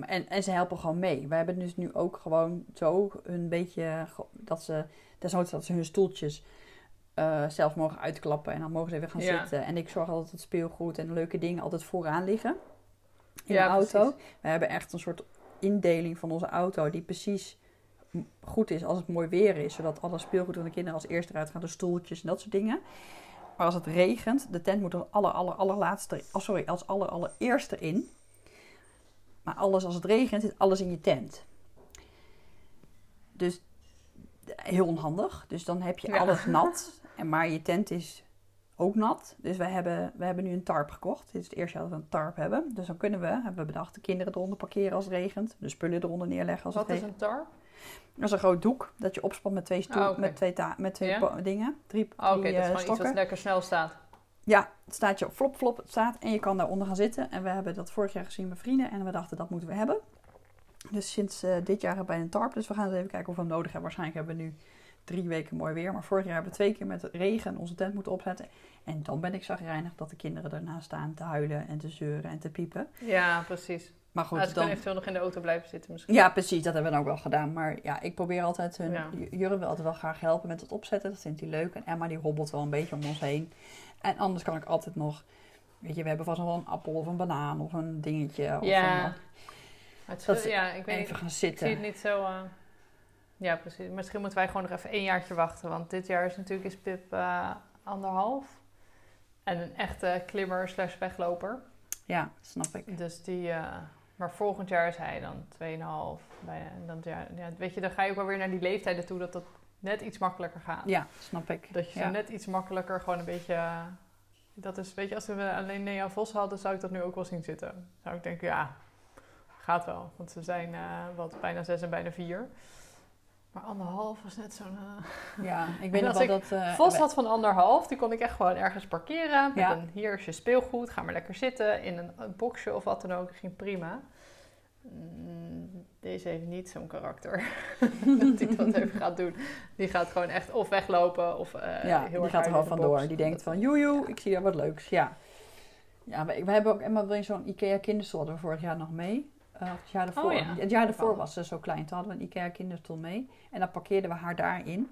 En, en ze helpen gewoon mee. We hebben dus nu ook gewoon zo een beetje, dat ze, desnoods dat ze hun stoeltjes eh, zelf mogen uitklappen en dan mogen ze even gaan Ja. zitten. En ik zorg altijd dat speelgoed en leuke dingen altijd vooraan liggen in Ja, de auto. precies. We hebben echt een soort indeling van onze auto die precies goed is als het mooi weer is. Zodat alle speelgoed van de kinderen als eerste eruit gaan, de stoeltjes en dat soort dingen. Maar als het regent, de tent moet er aller, aller, allerlaatste, oh sorry, als aller, allereerste in. Maar alles als het regent, zit alles in je tent. Dus heel onhandig. Dus dan heb je Ja. alles nat. En maar je tent is ook nat. Dus we hebben, we hebben nu een tarp gekocht. Dit is het eerste jaar dat we een tarp hebben. Dus dan kunnen we, hebben we bedacht, de kinderen eronder parkeren als het regent. De spullen eronder neerleggen als Wat het is regent. een tarp? Dat is een groot doek dat je opspant met twee, stoel, Ah, met twee, met twee dingen. Drie, Oh, Oké, dat is eh, gewoon iets stokken. wat lekker snel staat. Ja, het staat je op flop flop, het staat en je kan daaronder gaan zitten. En we hebben dat vorig jaar gezien met vrienden en we dachten dat moeten we hebben. Dus sinds eh, dit jaar hebben wij een tarp, dus we gaan eens even kijken of we hem nodig hebben. Waarschijnlijk hebben we nu drie weken mooi weer, maar vorig jaar hebben we twee keer met regen onze tent moeten opzetten. En dan ben ik zagrijnig dat de kinderen ernaast staan te huilen en te zeuren en te piepen. Ja, precies. Maar goed, Nou, ze dan... kunnen eventueel nog in de auto blijven zitten misschien. Ja, precies, dat hebben we dan ook wel gedaan. Maar ja, ik probeer altijd hun... Ja. Jurre wil altijd wel graag helpen met het opzetten, dat vindt hij leuk. En Emma die hobbelt wel een beetje om ons heen. En anders kan ik altijd nog... Weet je, we hebben vast nog wel een appel of een banaan of een dingetje. Of Ja. een- het is- Dat ja, ik weet even niet. gaan Ik zie het zitten. niet zo... eh, Ja, precies. Misschien moeten wij gewoon nog even één jaartje wachten. Want dit jaar is natuurlijk is Pip eh, anderhalf. En een echte klimmer slash wegloper. Ja, snap ik. Dus die... eh, maar volgend jaar is hij dan 2,5. Bijna. En dan, ja, ja, weet je, dan ga je ook wel weer naar die leeftijden toe dat dat net iets makkelijker gaat. Ja, snap ik. Dat je Ja. net iets makkelijker gewoon een beetje... Dat is, weet je, als we alleen Nea Vos hadden, zou ik dat nu ook wel zien zitten. Zou ik denken, ja, gaat wel. Want ze zijn eh, wat bijna zes en bijna vier. Maar anderhalf was net zo'n... eh, Ja, ik <laughs> weet nog wel dat... eh, Vos had van anderhalf, die kon ik echt gewoon ergens parkeren. Met Ja. een, hier is je speelgoed, ga maar lekker zitten in een, een boxje of wat dan ook. ging prima. Mm, Deze heeft niet zo'n karakter <laughs> dat hij dat even gaat doen. Die gaat gewoon echt of weglopen of eh ja, heel die gaat er de vandoor. box. Die denkt van, joejoe, ik zie daar wat leuks. Ja, ja we, we hebben ook... Emma je zo'n Ikea kinderstoel hadden we vorig jaar nog mee. Eh, het jaar daarvoor. Oh ja. Het jaar daarvoor was ze zo klein. Toen hadden we een Ikea kinderstoel mee. En dan parkeerden we haar daarin.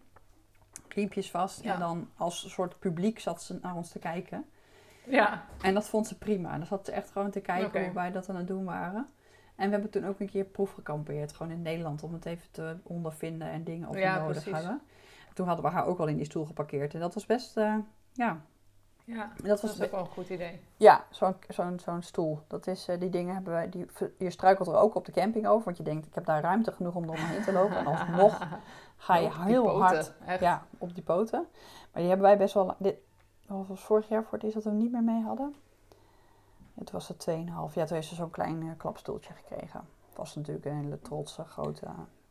riempjes vast. Ja. En dan als soort publiek zat ze naar ons te kijken. Ja. En dat vond ze prima. Dan zat ze echt gewoon te kijken hoe wij dat aan het doen waren. En we hebben toen ook een keer proef gekampeerd, gewoon in Nederland, om het even te ondervinden en dingen of we Ja, nodig precies. hadden. Toen hadden we haar ook al in die stoel geparkeerd. En dat was best, eh, ja, Ja, dat dat was is ook wel een goed idee. ja, zo'n zo'n zo'n stoel. Dat is, eh, die dingen hebben wij, die, je struikelt er ook op de camping over, want je denkt, ik heb daar ruimte genoeg om er omheen te lopen. En alsnog <laughs> ga je heel poten, hard Echt. ja, op die poten. Maar die hebben wij best wel. Dit dat was vorig jaar voor het eerst dat we hem niet meer mee hadden. Toen was het 2,5. Ja, toen heeft ze zo'n klein eh, klapstoeltje gekregen. Het was natuurlijk een hele trotse, grote.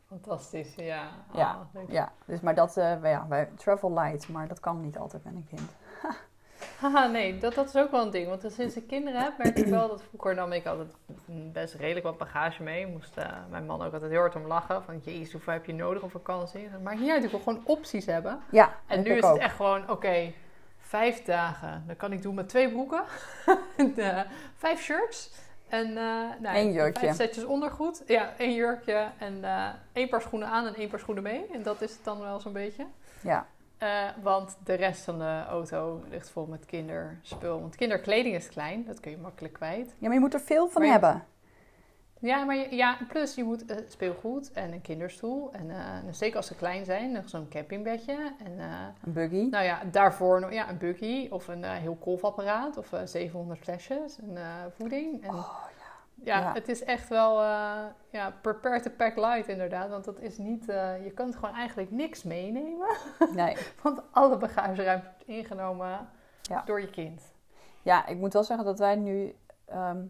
Fantastisch, ja. Ja, Ah. Ja, dus, maar dat, eh, ja, wij travel light, maar dat kan niet altijd met een kind. <laughs> Haha, nee, dat, dat is ook wel een ding. Want sinds ik kinderen heb, merk ik wel dat vroeger nam ik altijd best redelijk wat bagage mee. Moest eh, mijn man ook altijd heel hard om lachen. Van, jezus, hoeveel heb je nodig op vakantie? Maar hier ik wil gewoon opties hebben. Ja, En nu ik is ook. het echt gewoon, oké, vijf dagen. Dat kan ik doen met twee broeken. <laughs> En, eh, vijf shirts. En eh nou, jurkje. vijf setjes ondergoed. Ja, één jurkje. En één paar schoenen aan en één paar schoenen mee. En dat is het dan wel zo'n beetje. Ja, Eh, want de rest van de auto ligt vol met kinderspul. Want kinderkleding is klein, dat kun je makkelijk kwijt. ja, maar je moet er veel van je- hebben. Ja, maar je, ja, plus je moet eh, speelgoed en een kinderstoel. En eh, zeker als ze klein zijn, nog zo'n campingbedje. En Een buggy. nou ja, daarvoor nog ja, een buggy of een heel kolfapparaat of eh 700 flesjes en voeding. En, Oh, ja. ja. het is echt wel eh, ja, prepare to pack light inderdaad. Want dat is niet, eh, je kunt gewoon eigenlijk niks meenemen. Nee. <laughs> Want alle bagageruimte wordt ingenomen Ja. door je kind. Ja, ik moet wel zeggen dat wij nu. ehm,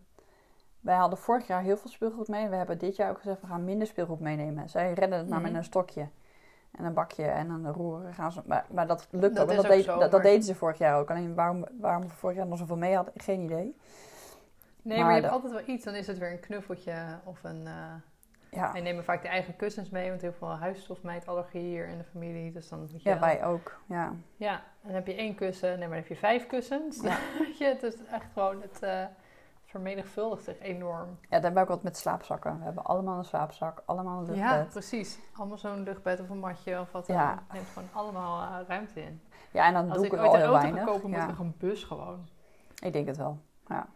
wij hadden vorig jaar heel veel speelgoed mee. En we hebben dit jaar ook gezegd: we gaan minder speelgoed meenemen. Zij redden het maar Mhm. met een stokje. En een bakje en een roer gaan ze. Maar, maar dat lukt Dat ook. Dat, deed- dat, deden ze vorig jaar ook. Alleen waarom, waarom we vorig jaar nog zoveel mee hadden, geen idee. Nee, Maar maar, je hebt altijd wel iets. Dan is het weer een knuffeltje of een... eh Ja, wij nemen vaak de eigen kussens mee, want heel veel huisstofmijtallergie hier in de familie. Dus dan moet je... ja wij ook. Ja. Ja, en dan heb je één kussen, nee, maar dan heb je vijf kussens. Ja. <laughs> Het is echt gewoon, het eh, vermenigvuldigt zich enorm. ja, hebben we ook wat met slaapzakken. We hebben allemaal een slaapzak, allemaal een Ja, luchtbed. precies. Allemaal zo'n luchtbed of een matje of wat Ja. dan. Het neemt gewoon allemaal eh, ruimte in. Ja, en dan Als doe ik ik er ooit al een heel auto ga weinig. kopen, moet ja. ik een bus gewoon. Ik denk het wel. Ja.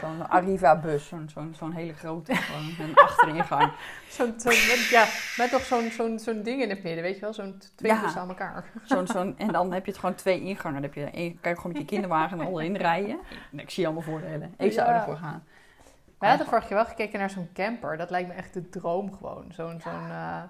Zo'n Arriva-bus, zo'n zo'n zo'n hele grote, gewoon een achteringang. <laughs> Zo'n, met, ja, met nog zo'n, zo'n, zo'n ding in het midden, weet je wel? Zo'n twee Ja. aan elkaar. <laughs> Zo'n, zo'n, en dan heb je het gewoon twee ingangen. Dan heb je kan je gewoon met je kinderwagen er al in rijden. Ik, ik zie allemaal voordelen. Ik zou Ja. ervoor gaan. We hadden vorig jaar wel gekeken naar zo'n camper. Dat lijkt me echt de droom gewoon. Zo'n, zo'n eh,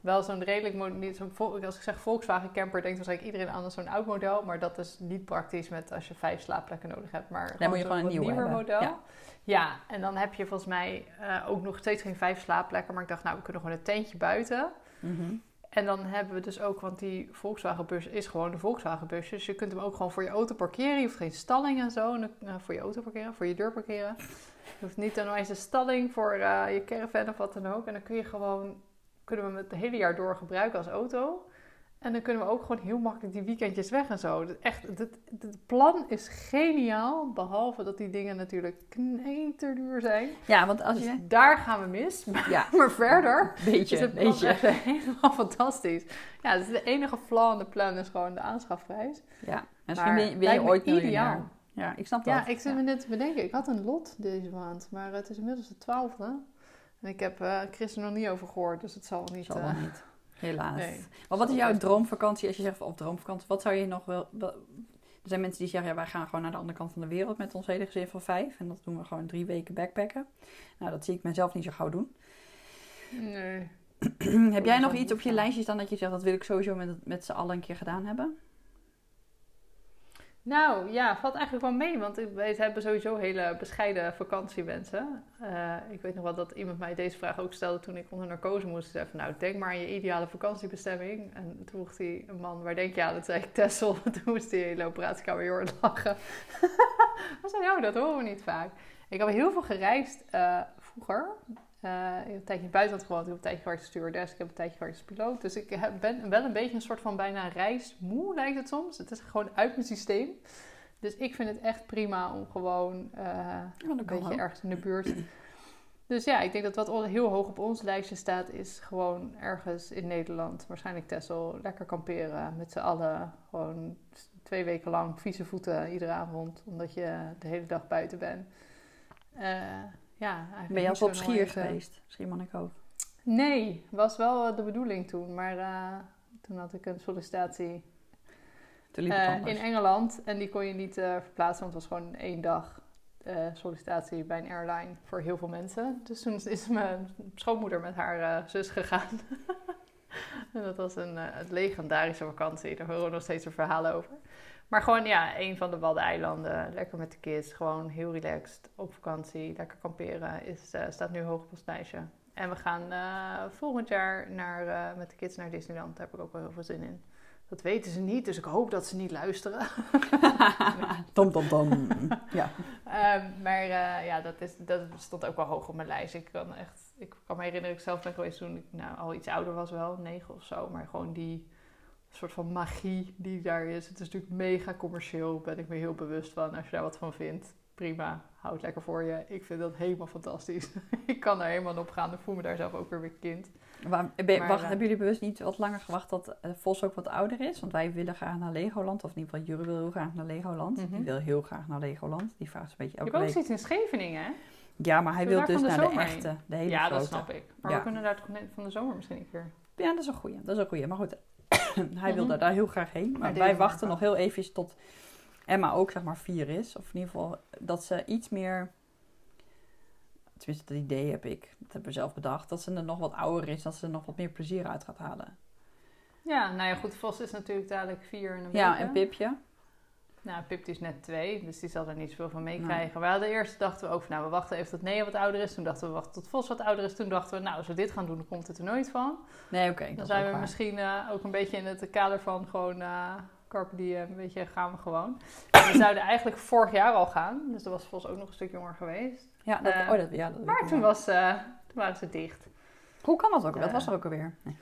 wel zo'n redelijk, niet zo'n, als ik zeg Volkswagen camper, denkt waarschijnlijk iedereen aan zo'n oud model. Maar dat is niet praktisch met als je vijf slaapplekken nodig hebt. Maar moet je gewoon een nieuwer hebben. model. Ja. Ja. en dan heb je volgens mij eh, ook nog steeds geen vijf slaapplekken. Maar ik dacht, nou, we kunnen gewoon een tentje buiten. Mhm. En dan hebben we dus ook, want die Volkswagenbus is gewoon de Volkswagenbus. Dus je kunt hem ook gewoon voor je auto parkeren. Je hoeft geen stalling en zo en dan, eh, voor je auto parkeren, voor je deur parkeren. Je hoeft niet dan eens een stalling voor eh, je caravan of wat dan ook. En dan kun je gewoon, kunnen we hem het hele jaar door gebruiken als auto. En dan kunnen we ook gewoon heel makkelijk die weekendjes weg en zo. Echt, het, het plan is geniaal. Behalve dat die dingen natuurlijk kneterduur zijn. Ja, want als Dus je... daar gaan we mis. Ja, <laughs> Maar verder beetje, is het plan beetje. echt <laughs> helemaal fantastisch. Ja, dus de enige flaw in de plan is gewoon de aanschafprijs. Ja, misschien Maar ben, ben je lijkt me ooit miljonair. Ja, ik snap dat. Ja, ik zit me net te bedenken. Ik had een lot deze maand, maar het is inmiddels de twaalfde. En ik heb eh Chris er nog niet over gehoord, dus het zal wel niet... Zal eh, wel niet. Helaas. nee. Maar wat is jouw droomvakantie? Als je zegt op droomvakantie, wat zou je nog wel... Er zijn mensen die zeggen, ja, wij gaan gewoon naar de andere kant van de wereld met ons hele gezin van vijf. En dat doen we gewoon drie weken backpacken. Nou, dat zie ik mezelf niet zo gauw doen. Nee. <clears throat> Heb jij nog iets op je lijstje staan dat je zegt, dat wil ik sowieso met, met z'n allen een keer gedaan hebben? Nou ja, valt eigenlijk wel mee, want wij hebben sowieso hele bescheiden vakantiewensen. Eh, ik weet nog wel dat iemand mij deze vraag ook stelde toen ik onder narcose moest. Zei van, nou, denk maar aan je ideale vakantiebestemming. En toen vroeg hij een man, waar denk je aan? Dat zei ik Texel. <laughs> Toen moest hij in de operatiekamer lachen. Hij zei, nou, dat horen we niet vaak. Ik heb heel veel gereisd eh, vroeger. Eh, ik heb een tijdje buitenland gewoond. Ik heb een tijdje gewerkt als stewardess. Ik heb een tijdje gewerkt als piloot. Dus ik heb- ben wel een beetje een soort van bijna reismoe, lijkt het soms. Het is gewoon uit mijn systeem. Dus ik vind het echt prima om gewoon eh, een beetje ook. ergens in de buurt Dus ja, ik denk dat wat heel hoog op ons lijstje staat, is gewoon ergens in Nederland, waarschijnlijk Texel, lekker kamperen met z'n allen. Gewoon twee weken lang vieze voeten iedere avond, omdat je de hele dag buiten bent. Eh, ja, eigenlijk Ben je al op Schier mooie- geweest? Schiermonnikoog. Nee, was wel eh, de bedoeling toen, maar eh, toen had ik een sollicitatie eh, anders. in Engeland en die kon je niet eh, verplaatsen, want het was gewoon één dag eh, sollicitatie bij een airline voor heel veel mensen. Dus toen is mijn schoonmoeder met haar eh, zus gegaan. <laughs> en dat was een, eh, een legendarische vakantie, daar horen we nog steeds een verhalen over. Maar gewoon ja, een van de Waddeneilanden, lekker met de kids, gewoon heel relaxed op vakantie, lekker kamperen, is, eh, staat nu hoog op ons lijstje. En we gaan eh, volgend jaar naar, eh, met de kids naar Disneyland, daar heb ik ook wel heel veel zin in. Dat weten ze niet, dus ik hoop dat ze niet luisteren. <laughs> Tom, tom, tom. ja. Ehm, maar ja, dat, is, dat stond ook wel hoog op mijn lijst. Ik kan, echt, ik kan me herinneren ik zelf ben geweest toen ik nou, al iets ouder was, wel negen of zo. Maar gewoon die soort van magie die daar is. Het is natuurlijk mega commercieel, ben ik me heel bewust van. Als je daar wat van vindt, prima, houd lekker voor je. Ik vind dat helemaal fantastisch. <laughs> ik kan daar helemaal op gaan. Ik voel me daar zelf ook weer weer kind. Ben- Maar, wacht, eh, hebben jullie bewust niet wat langer gewacht dat eh, Vos ook wat ouder is? Want wij willen graag naar Legoland. Of in ieder geval, Jure wil heel graag naar Legoland. Mhm. Die wil heel graag naar Legoland. Die vraagt een beetje Je elke hebt ook zoiets in Scheveningen, hè? Ja, maar hij wil dus naar de, echte, de hele Ja, grote. dat snap ik. Maar Ja. we kunnen daar van de zomer misschien een keer. Ja, dat is een goeie. Dat is een goeie. Maar goed, <coughs> hij wil Mhm. daar, daar heel graag heen. Maar wij wachten nog heel even tot Emma ook zeg maar vier is. Of in ieder geval dat ze iets meer... Tenminste, dat idee heb ik. Dat hebben we zelf bedacht. Dat ze er nog wat ouder is. Dat ze er nog wat meer plezier uit gaat halen. Ja, nou ja, goed. Vos is natuurlijk dadelijk vier en een Ja, en Pipje. Nou, Pip is net twee, dus die zal er niet zoveel van meekrijgen. We hadden eerst dachten we ook van, nou, we wachten even tot Nea wat ouder is. Toen dachten we, we wachten tot Vos wat ouder is. Toen dachten we, nou, als we dit gaan doen, dan komt het er nooit van. Nee, oké. Dan dat zijn we waar. misschien eh, ook een beetje in het kader van gewoon uh, Carpe Diem, weet je, gaan we gewoon. En <coughs> we zouden eigenlijk vorig jaar al gaan, dus dan was Vos ook nog een stuk jonger geweest. Ja, dat, Eh, oh, dat, ja, dat Maar toen, was, toen waren ze dicht. Hoe kan dat ook? Dat was er ook alweer. Nee.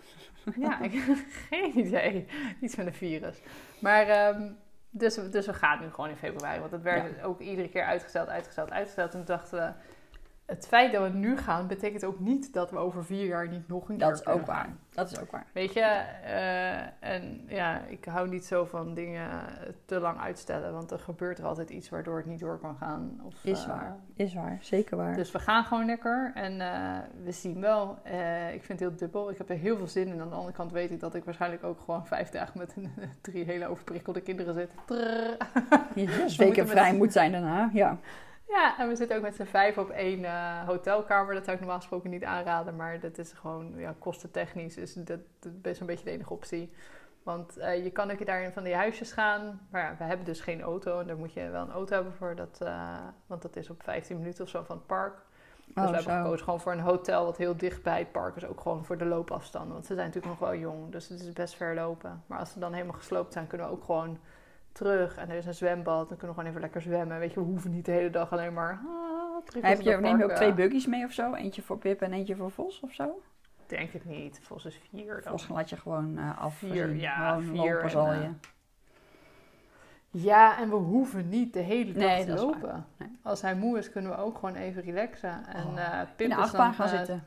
Ja, ik heb <laughs> geen idee. Iets met een virus. Maar, ehm, dus, we- dus we gaan nu gewoon in februari. Want het werd ook iedere keer uitgesteld, uitgesteld, uitgesteld. En toen dachten we, het feit dat we nu gaan, betekent ook niet dat we over vier jaar niet nog een keer Dat is ook waar. gaan. Dat is ook waar. Weet je, eh, en ja, ik hou niet zo van dingen te lang uitstellen. Want er gebeurt er altijd iets waardoor het niet door kan gaan. Of, Is eh, waar. Is waar. Zeker waar. dus we gaan gewoon lekker en eh, we zien wel. Ik vind het heel dubbel. Ik heb er heel veel zin in. Aan de andere kant weet ik dat ik waarschijnlijk ook gewoon vijf dagen met een, <laughs> drie hele overprikkelde kinderen zit. Trrr. <laughs> moeten vrij met- moet zijn daarna. Ja. Ja, en we zitten ook met z'n vijf op één eh, hotelkamer. Dat zou ik normaal gesproken niet aanraden. Maar dat is gewoon, ja, kostentechnisch is dat, dat best een beetje de enige optie. Want eh, je kan ook daar in van die huisjes gaan. Maar ja, we hebben dus geen auto. En daar moet je wel een auto hebben voor. Dat, eh, want dat is op 15 minuten of zo van het park. Dus Oh, we hebben zo. gekozen gewoon voor een hotel wat heel dicht bij het park is. Ook gewoon voor de loopafstanden. Want ze zijn natuurlijk nog wel jong. Dus het is best ver lopen. Maar als ze dan helemaal gesloopt zijn, kunnen we ook gewoon terug. En er is een zwembad. Dan kunnen we gewoon even lekker zwemmen. Weet je, we hoeven niet de hele dag alleen maar... Ah, Heb je, neem je ook twee buggies mee of zo? Eentje voor Pip en eentje voor Vos of zo? Denk het niet. Volgens is vier dan. Vos laat je gewoon eh af. Vier, ja, vier lopen en, zal eh, je. Ja, en we hoeven niet de hele dag Nee, te lopen. Nee. Als hij moe is, kunnen we ook gewoon even relaxen. En Oh, Pip In de achtbaan gaan zitten.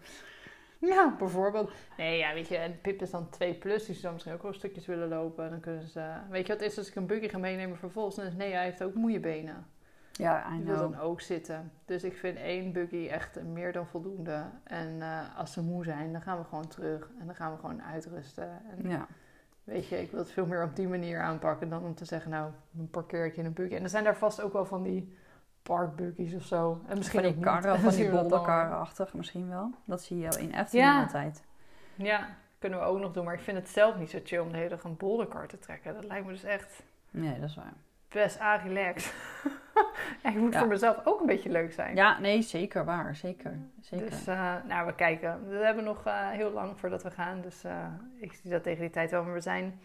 Ja, <laughs> bijvoorbeeld. Nee, ja, weet je, en Pip is dan 2 plus, die zou misschien ook wel stukjes willen lopen. Dan kunnen ze, weet je wat is als ik een buggy ga meenemen vervolgens? Dan is nee, hij heeft ook moeie benen. Ja, I Die wil dan ook zitten. Dus ik vind één buggy echt meer dan voldoende. En eh, als ze moe zijn, dan gaan we gewoon terug. En dan gaan we gewoon uitrusten. En Ja. weet je, ik wil het veel meer op die manier aanpakken dan om te zeggen, nou, een parkeertje in een buggy. En er zijn daar vast ook wel van die parkbuggies of zo. En misschien Van die karren, <laughs> van die bolderkarrenachtig misschien wel. Dat zie je in Efteling Ja. altijd. Ja, kunnen we ook nog doen. Maar ik vind het zelf niet zo chill om de hele dag een bolderkar te trekken. Dat lijkt me dus echt Nee, dat is waar. best relaxed. <laughs> en het moet Ja. voor mezelf ook een beetje leuk zijn. Ja, nee, zeker waar. Zeker. Zeker. Dus eh, nou, we kijken. We hebben nog eh, heel lang voordat we gaan. Dus eh, ik zie dat tegen die tijd wel. Maar we zijn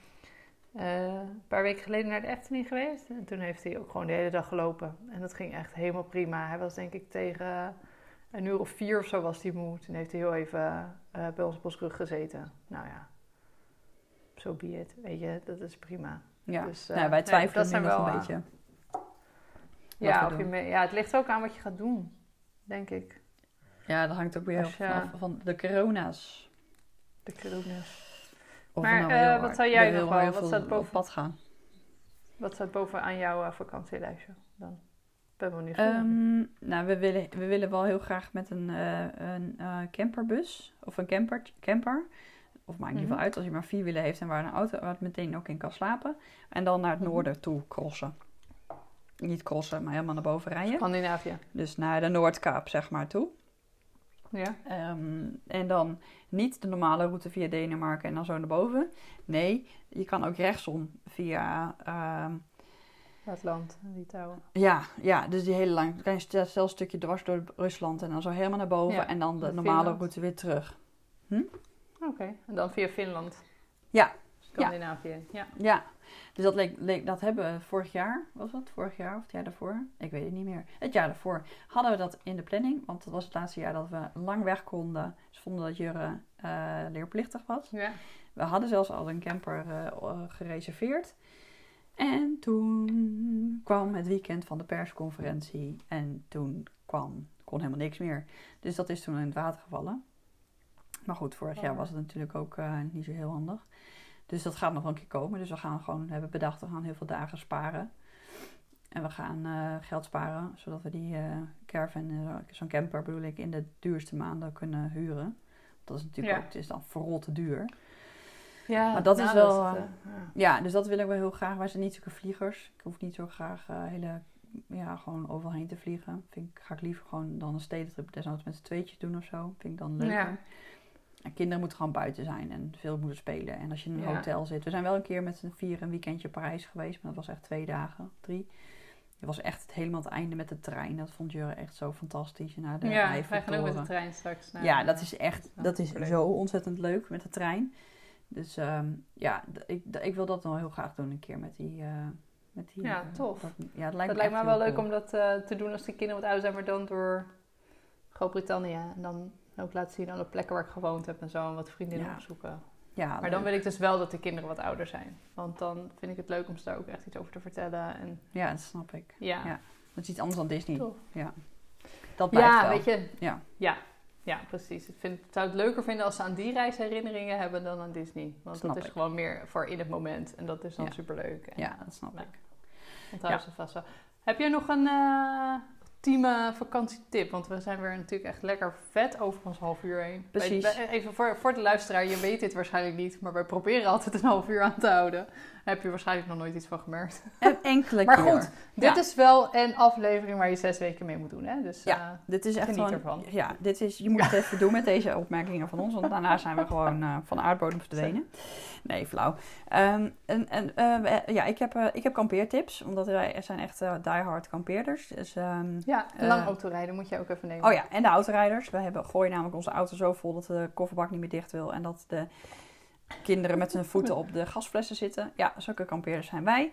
eh, een paar weken geleden naar de Efteling geweest. En toen heeft hij ook gewoon de hele dag gelopen. En dat ging echt helemaal prima. Hij was denk ik tegen een uur of vier of zo was hij moe. Toen heeft hij heel even eh, bij ons op ons rug gezeten. Nou ja, zo so be it. Weet je, dat is prima. ja. dus, eh, nou, wij nee, twijfelen nu zijn nog wel, een eh, beetje. Ja, of je doen. mee- ja, het ligt ook aan wat je gaat doen, denk ik. Ja, dat hangt ook weer heel af van de corona's. De corona's. Of Maar, nou eh, wat zou jij nog wel- wat staat boven? pad gaan? Wat staat bovenaan jouw eh, vakantielijstje dan? Ben wel nieuwsgierig. Ehm, nou, we willen, we willen wel heel graag met een, eh, een camperbus of een camper, camper. Of maakt niet Mhm. veel uit als je maar vier wielen heeft en waar een auto waar het meteen ook in kan slapen. En dan naar het Mhm. noorden toe crossen. Niet crossen, maar helemaal naar boven rijden. Scandinavië. Dus naar de Noordkaap, zeg maar, toe. Ja. Ehm, en dan niet de normale route via Denemarken en dan zo naar boven. Nee, je kan ook rechtsom via... ehm, Het land, Litouwen. ja, ja, dus die hele lang... Dan kan je zelfs een stukje dwars door Rusland en dan zo helemaal naar boven. Ja, en dan de normale Finland. route weer terug. Oké, en dan via Finland. Ja. Scandinavië. Ja. Ja, dus dat, leek, leek, dat hebben we vorig jaar, was dat vorig jaar of het jaar daarvoor? Ik weet het niet meer. Het jaar daarvoor hadden we dat in de planning, want dat was het laatste jaar dat we lang weg konden. Ze vonden dat Jurre eh, leerplichtig was. Ja. We hadden zelfs al een camper eh, gereserveerd. En toen kwam het weekend van de persconferentie en toen kwam, kon helemaal niks meer. Dus dat is toen in het water gevallen. Maar goed, vorig jaar Oh. was het natuurlijk ook eh, niet zo heel handig. Dus dat gaat nog wel een keer komen. Dus we gaan gewoon, hebben bedacht, we gaan heel veel dagen sparen. En we gaan eh, geld sparen, zodat we die eh caravan, eh, zo'n camper bedoel ik, in de duurste maanden kunnen huren. Dat is natuurlijk Ja. ook, het is dan verrot te duur. ja Maar dat is wel, eh, eh, ja. Ja, dus dat wil ik wel heel graag. Wij zijn niet zulke vliegers. Ik hoef niet zo graag hele, ja, gewoon overal heen te vliegen. Vind ik, ga ik liever gewoon dan een stedentrip desnoods met z'n tweetjes doen of zo. Vind ik dan leuker. Ja. En kinderen moeten gewoon buiten zijn en veel moeten spelen. En als je in een Ja. hotel zit. We zijn wel een keer met z'n vier een weekendje Parijs geweest. Maar dat was echt twee dagen, drie. Het was echt helemaal het einde met de trein. Dat vond Jure echt zo fantastisch. Naar de ja, wij gaan ook met de trein straks. Naar, Ja, dat eh, is echt, dat is zo ontzettend leuk met de trein. Dus ehm, ja, ik, ik wil dat wel heel graag doen een keer met die... eh, met die Ja, eh, tof. Dat, ja, het lijkt Dat me lijkt me echt wel leuk cool. om dat te doen als de kinderen wat ouder zijn, maar dan door Groot-Brittannië. En dan ook laten zien aan de plekken waar ik gewoond heb en zo. En wat vriendinnen Ja. opzoeken. Ja, Maar dan wil ik dus wel dat de kinderen wat ouder zijn. Want dan vind ik het leuk om ze daar ook echt iets over te vertellen. En Ja, dat snap ik. ja, Ja. Dat is iets anders dan Disney. tof. Dat blijft Ja, wel. weet je. Ja. Ja, ja precies. Ik vind, zou het leuker vinden als ze aan die reis herinneringen hebben dan aan Disney. Want Snap dat is ik. gewoon meer voor in het moment. En dat is dan Ja. superleuk. En, Ja, dat snap nou, ik. Onthouden Ja. ze vast wel. Heb jij nog een eh ultieme vakantietip? Want we zijn weer natuurlijk echt lekker vet over ons half uur heen. Precies. Even voor, voor de luisteraar, je weet dit waarschijnlijk niet. Maar wij proberen altijd een half uur aan te houden. Heb je waarschijnlijk nog nooit iets van gemerkt. <laughs> Een enkele Maar keer. goed, Dit Ja. is wel een aflevering waar je zes weken mee moet doen. Hè? Dus Ja. eh, Dit is echt Geniet gewoon, ervan. Ja, dit is, je moet het even doen met deze opmerkingen van ons. Want daarna zijn we <laughs> gewoon eh, van de aardbodem verdwenen. Nee, flauw. Ehm, en, en, eh, ja, ik heb, ik heb kampeertips. Omdat wij zijn echt eh diehard kampeerders. Dus, ehm, ja, lang autorijden moet je ook even nemen. Oh ja, en de autorijders. We hebben, gooien namelijk onze auto zo vol dat de kofferbak niet meer dicht wil. En dat de kinderen met hun voeten op de gasflessen zitten. Ja, zulke kampeerders zijn wij.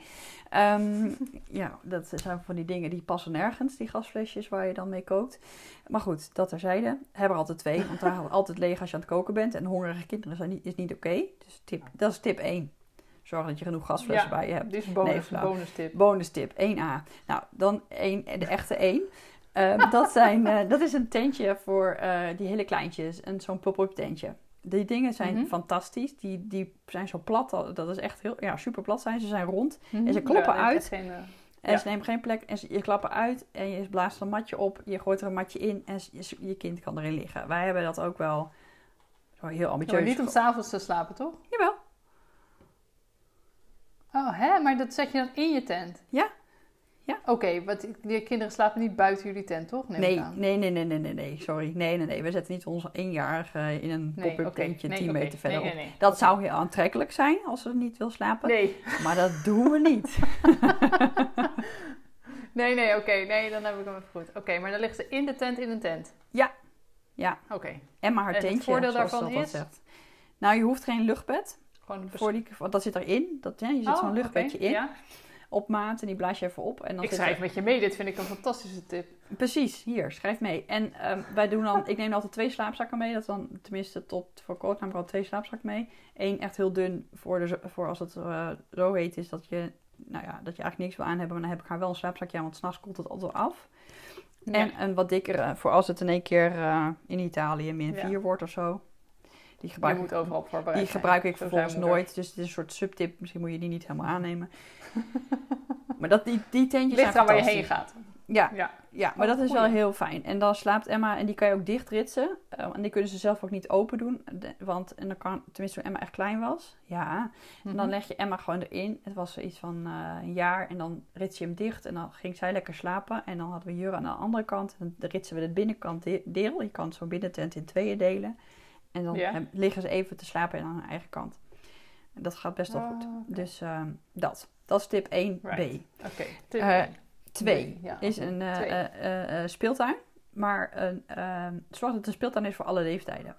Ehm, ja, dat zijn van die dingen die passen nergens, die gasflesjes waar je dan mee kookt. Maar goed, dat terzijde. Hebben er altijd twee, want daar hou je altijd leeg als je aan het koken bent. En hongerige kinderen zijn niet, is niet oké. Dus tip, dat is tip 1. Zorg dat je genoeg gasflessen Ja. bij je hebt. Dit is bonus, Nee, flauw. bonus tip. Bonus tip 1A. Nou, dan één, de echte 1. Ehm, dat, zijn, eh, dat is een tentje voor eh, die hele kleintjes. En zo'n pop-up tentje. Die dingen zijn Mhm. fantastisch. Die, die zijn zo plat. Dat dat is echt heel ja, super plat zijn. Ze zijn rond. Mhm. En ze kloppen Ja, dat uit. Geen, eh, En Ja. ze nemen geen plek. En ze, je klappen uit. En je blaast een matje op. Je gooit er een matje in. En je, je kind kan erin liggen. Wij hebben dat ook wel zo heel ambitieus. maar niet om s'avonds te slapen, toch? Jawel. Oh, hè? Maar dat zet je dan in je tent? Ja. Ja. Oké, want die kinderen slapen niet buiten jullie tent, toch? Neem Nee, nee, nee, nee, nee, nee, nee, sorry. Nee, nee, nee. We zetten niet onze eenjarige in een Nee, pop-up tentje Nee, 10 oké. meter verderop. Nee, nee, nee. Dat zou heel aantrekkelijk zijn als ze niet wil slapen. Nee, Maar dat doen we niet. <laughs> nee, nee, oké. Nee, dan heb ik hem even goed. Oké, maar dan ligt ze in de tent in een tent? Ja. Ja. Oké, En maar haar En het tentje, voordeel zoals daarvan is? zegt. Nou, je hoeft geen luchtbed. gewoon een Voor die, want dat zit erin. Dat, ja, je zet Oh, zo'n luchtbedje in. Ja. Op maat. En die blaas je even op. En dan Ik schrijf er- met je mee. Dit vind ik een fantastische tip. Precies, hier, schrijf mee. En ehm, wij doen dan, ik neem altijd twee slaapzakken mee. Dat is dan tenminste tot voor kort nam ik al twee slaapzakken mee. Eén echt heel dun voor, de, voor als het eh, zo heet is dat je, nou ja, dat je eigenlijk niks wil aan hebben. Maar dan heb ik haar wel een slaapzakje aan, want s'nachts koelt het altijd af. En een wat dikkere, voor als het in één keer eh, in Italië min Ja. 4 wordt of zo. Die je gebruik, moet overal op voorbereid die gebruik ik vervolgens nooit. Dus het is een soort subtip. Misschien moet je die niet helemaal aannemen. <laughs> maar dat, die, die tentjes Ligt zijn waar je heen gaat. Ja, Ja. ja, maar Oh, dat is wel heel fijn. En dan slaapt Emma, en die kan je ook dichtritsen. eh, en die kunnen ze zelf ook niet open doen. Want, en dan kan, tenminste toen Emma echt klein was. Ja, en Mhm. dan leg je Emma gewoon erin. Het was iets van eh, een jaar. En dan rits je hem dicht. En dan ging zij lekker slapen. En dan hadden we Jura aan de andere kant. En dan ritsen we de binnenkant de- deel. Je kan zo'n binnentent in tweeën delen. En dan liggen ze even te slapen aan hun eigen kant. En dat gaat best wel Oh, goed. oké. Dus ehm, dat. Dat is tip 1b. Right. Oké, tip Eh, één. Twee Nee, ja. is een eh, eh, speeltuin. Maar een, ehm, zorg dat het een speeltuin is voor alle leeftijden.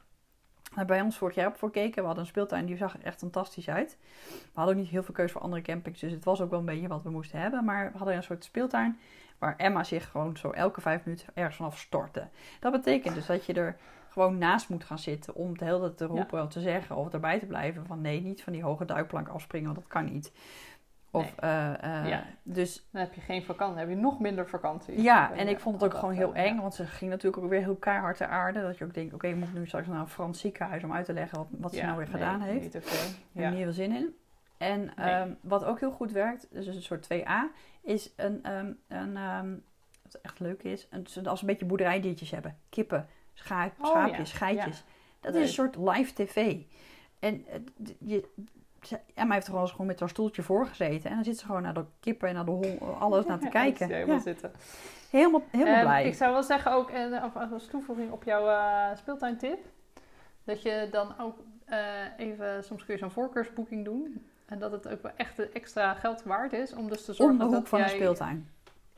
Daar bij ons vorig jaar op voor gekeken. We hadden een speeltuin die zag er echt fantastisch uit. We hadden ook niet heel veel keuze voor andere campings. Dus het was ook wel een beetje wat we moesten hebben. Maar we hadden een soort speeltuin waar Emma zich gewoon zo elke vijf minuten ergens vanaf stortte. Dat betekent dus dat je er gewoon naast moet gaan zitten om de hele tijd te roepen of te zeggen of erbij te blijven van nee, niet van die hoge duikplank afspringen, want dat kan niet. Of, eh, eh, Ja. Dus Dan heb je geen vakantie, dan heb je nog minder vakantie. ja, en ik vond het ook gewoon eh, heel eng, ja. want ze ging natuurlijk ook weer heel keihard ter aarde. Dat je ook denkt, oké, moet ik nu straks naar een Frans ziekenhuis om uit te leggen wat, wat ze nou weer nee, gedaan heeft. Niet te heb er niet veel zin in. En Nee. ehm, wat ook heel goed werkt, dus een soort 2A, is een, ehm, een ehm, wat echt leuk is, een, als een beetje boerderijdiertjes hebben. Kippen, schaap, Oh, schaapjes, ja. geitjes. Dat Leuk. is een soort live tv. En eh, je, Emma heeft er wel eens gewoon met haar stoeltje voor gezeten. En dan zit ze gewoon naar de kippen en naar de hond, alles naar te <laughs> Ja, kijken. je helemaal Ja, zitten. helemaal helemaal Ehm, blij. Ik zou wel zeggen ook, eh, als toevoeging op jouw eh, speeltuintip, dat je dan ook even, soms kun je zo'n voorkeursboeking doen. En dat het ook wel echt extra geld waard is om dus te zorgen Om de hoek dat van jij... de speeltuin.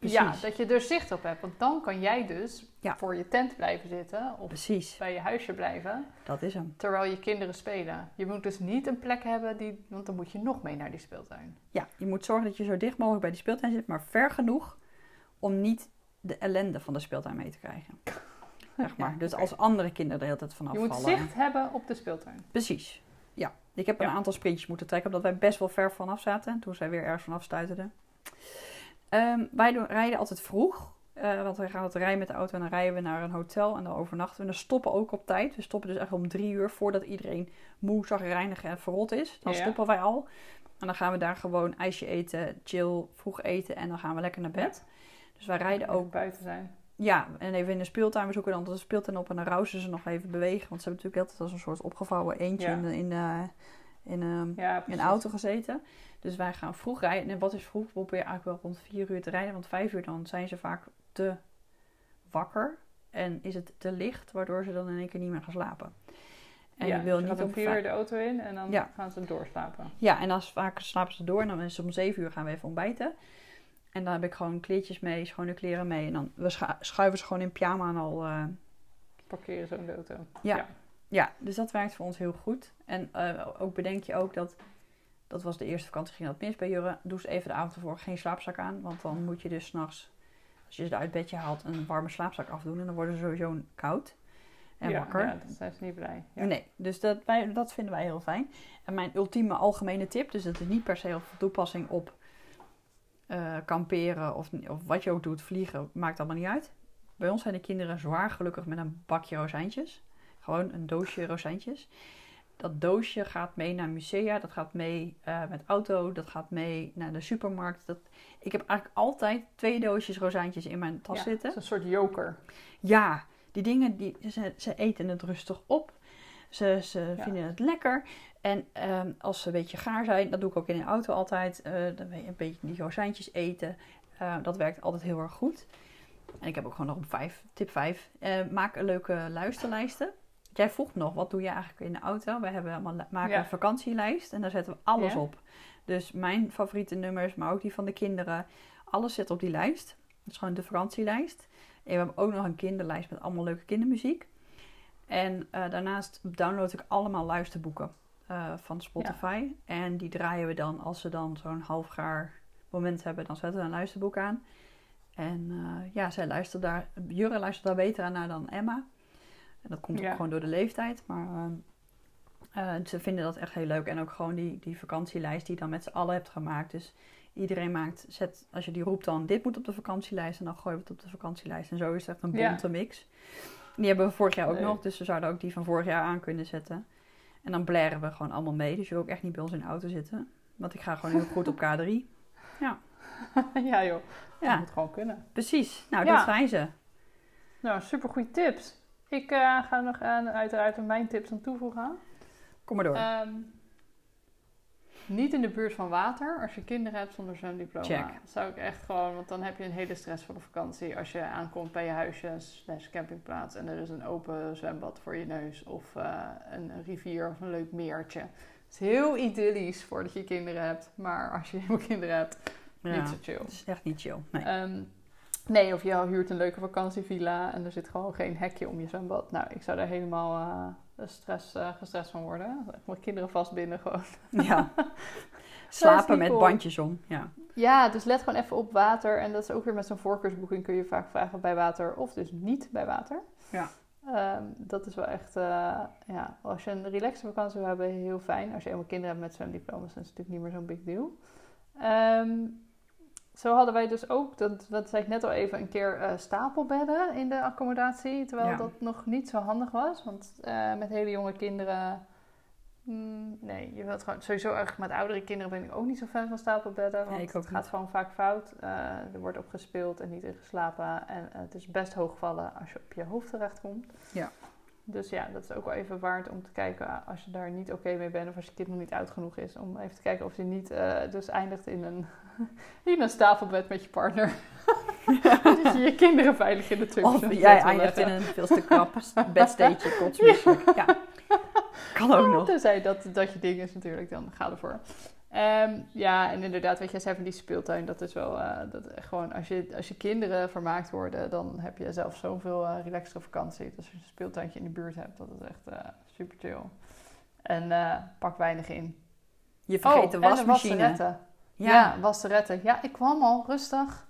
Ja, dat je er zicht op hebt. Want dan kan jij dus Ja. voor je tent blijven zitten of Precies, bij je huisje blijven, dat is hem. terwijl je kinderen spelen. Je moet dus niet een plek hebben, die, want dan moet je nog mee naar die speeltuin. Ja, je moet zorgen dat je zo dicht mogelijk bij die speeltuin zit, maar ver genoeg om niet de ellende van de speeltuin mee te krijgen. <laughs> Zeg maar. Ja, Dus als andere kinderen de hele tijd vanaf Je moet vallen. zicht hebben op de speeltuin. Precies. Ja. Ik heb een aantal sprintjes moeten trekken, omdat wij best wel ver vanaf zaten. Toen zij weer ergens vanaf stuiterden. Ehm, wij doen, rijden altijd vroeg. eh, want wij gaan altijd rijden met de auto en dan rijden we naar een hotel en dan overnachten we. En dan stoppen ook op tijd. We stoppen dus echt om drie uur voordat iedereen moe, zagrijnig en verrot is. Dan Ja. stoppen wij al. En dan gaan we daar gewoon ijsje eten, chill, vroeg eten en dan gaan we lekker naar bed. Dus wij rijden ook buiten zijn. ja, en even in de speeltuin. We zoeken dan de speeltuin op en dan rousen ze nog even bewegen. Want ze hebben natuurlijk altijd als een soort opgevouwen eentje Ja. in, de, in, de, in, ehm, Ja, in de auto gezeten. Dus wij gaan vroeg rijden. En wat is vroeg? We proberen eigenlijk wel rond vier uur te rijden. Want vijf uur dan zijn ze vaak te wakker. En is het te licht, waardoor ze dan in één keer niet meer gaan slapen. En ja, je wil ze niet om om vier vijf- uur de auto in en dan Ja. gaan ze doorslapen. Ja, en dan is vaak slapen ze door. En dan is het om zeven uur gaan we even ontbijten. En dan heb ik gewoon kleedjes mee, schone kleren mee. En dan we schuiven ze gewoon in pyjama en al... eh, Parkeren zo in de auto. Ja. Ja. Ja, dus dat werkt voor ons heel goed. En eh, ook bedenk je ook dat, dat was de eerste vakantie, ging dat mis bij Jurre. Doe eens even de avond ervoor geen slaapzak aan. Want dan moet je dus s'nachts, als je ze uit het bedje haalt, een warme slaapzak afdoen. En dan worden ze sowieso koud en ja, wakker. Ja, dan zijn ze niet blij. Ja. Nee, dus dat, wij, dat vinden wij heel fijn. En mijn ultieme algemene tip, dus dat is niet per se op toepassing op eh, kamperen of, of wat je ook doet, vliegen, maakt allemaal niet uit. Bij ons zijn de kinderen zwaar gelukkig met een bakje rozijntjes. Gewoon een doosje rozijntjes. Dat doosje gaat mee naar musea, dat gaat mee eh, met auto, dat gaat mee naar de supermarkt. Dat, ik heb eigenlijk altijd twee doosjes rozijntjes in mijn tas Ja, zitten. het is een soort joker. Ja, die dingen, die, ze, ze eten het rustig op. Ze, ze Ja. vinden het lekker. En ehm, als ze een beetje gaar zijn, dat doe ik ook in de auto altijd. dan ben je een beetje die rozijntjes eten. Eh, dat werkt altijd heel erg goed. En ik heb ook gewoon nog een vijf, tip 5. maak een leuke luisterlijsten. Jij vroeg nog, wat doe je eigenlijk in de auto? Wij hebben allemaal, maken Ja. een vakantielijst en daar zetten we alles Ja. op. Dus mijn favoriete nummers, maar ook die van de kinderen. Alles zit op die lijst. Dat is gewoon de vakantielijst. En we hebben ook nog een kinderlijst met allemaal leuke kindermuziek. En eh, daarnaast download ik allemaal luisterboeken eh, van Spotify. En die draaien we dan, als ze dan zo'n halfgaar moment hebben, dan zetten we een luisterboek aan. En eh, ja, zij luistert daar, Jurre luistert daar beter aan naar dan Emma. En dat komt Ja. ook gewoon door de leeftijd. Maar ehm, Eh, ze vinden dat echt heel leuk. En ook gewoon die, die vakantielijst die je dan met z'n allen hebt gemaakt. Dus iedereen maakt, zet, als je die roept dan, dit moet op de vakantielijst. En dan gooien we het op de vakantielijst. En zo is het echt een Ja. bonte mix. Die hebben we vorig jaar ook nog. Dus we zouden ook die van vorig jaar aan kunnen zetten. En dan blaren we gewoon allemaal mee. Dus je wil ook echt niet bij ons in de auto zitten. Want ik ga gewoon heel goed op K3. <laughs> <laughs> ja joh, dat Ja, moet gewoon kunnen. precies. Nou, Ja. dat zijn ze. Nou, super goede tips. Ik eh, ga nog aan, uiteraard mijn tips aan toevoegen. Kom maar door. Ehm, niet in de buurt van water als je kinderen hebt zonder zwemdiploma. Check. Dat zou ik echt gewoon, want dan heb je een hele stressvolle vakantie als je aankomt bij je huisje slash campingplaats en er is een open zwembad voor je neus of eh, een rivier of een leuk meertje. Het is heel idyllisch voordat je kinderen hebt, maar als je <laughs> helemaal kinderen hebt, ja, niet zo chill. het is echt niet chill. Nee. Ehm, nee, of je huurt een leuke vakantievilla en er zit gewoon geen hekje om je zwembad. Nou, ik zou daar helemaal eh, stress, eh, gestrest van worden. Mijn kinderen vastbinden gewoon. Ja. <laughs> Slapen met cool. bandjes om. Ja. Ja, dus let gewoon even op water. En dat is ook weer met zo'n voorkeursboeking kun je vaak vragen bij water of dus niet bij water. Ja. Ehm, dat is wel echt, eh, ja, als je een relaxe vakantie wil hebben, heel fijn. Als je helemaal kinderen hebt met zwemdiploma's, dan is het natuurlijk niet meer zo'n big deal. Ehm, zo hadden wij dus ook, dat, dat zei ik net al even, een keer eh, stapelbedden in de accommodatie. Terwijl Ja. dat nog niet zo handig was. Want eh, met hele jonge kinderen, mm, nee, je wilt gewoon, sowieso eigenlijk met oudere kinderen ben ik ook niet zo fan van stapelbedden. Want ik ook het gaat gewoon vaak fout. Eh, er wordt op gespeeld en niet in geslapen. En het is best hoogvallen als je op je hoofd terechtkomt. Ja. Dus ja, dat is ook wel even waard om te kijken eh, als je daar niet oké mee bent of als je kind nog niet oud genoeg is. Om even te kijken of je niet eh, dus eindigt in een, <laughs> in een stafelbed met je partner. <laughs> dat je je kinderen veilig in de twee Of jij eindigt in een veel te krap bedsteedje, <laughs> kotsmisselijk. Ja. Kan ook nog. Tenzij dat, dat je ding is natuurlijk, dan ga ervoor. Ehm, ja, en inderdaad, weet je, zei van die speeltuin, dat is wel eh, dat gewoon, als je, als je kinderen vermaakt worden, dan heb je zelf zoveel eh relaxtere vakantie. Dus als je een speeltuintje in de buurt hebt, dat is echt eh, super chill. En eh, pak weinig in. Je vergeet oh, de en wasmachine. wasseretten. ja. Ja, wasseretten. Ja, ik kwam al, rustig.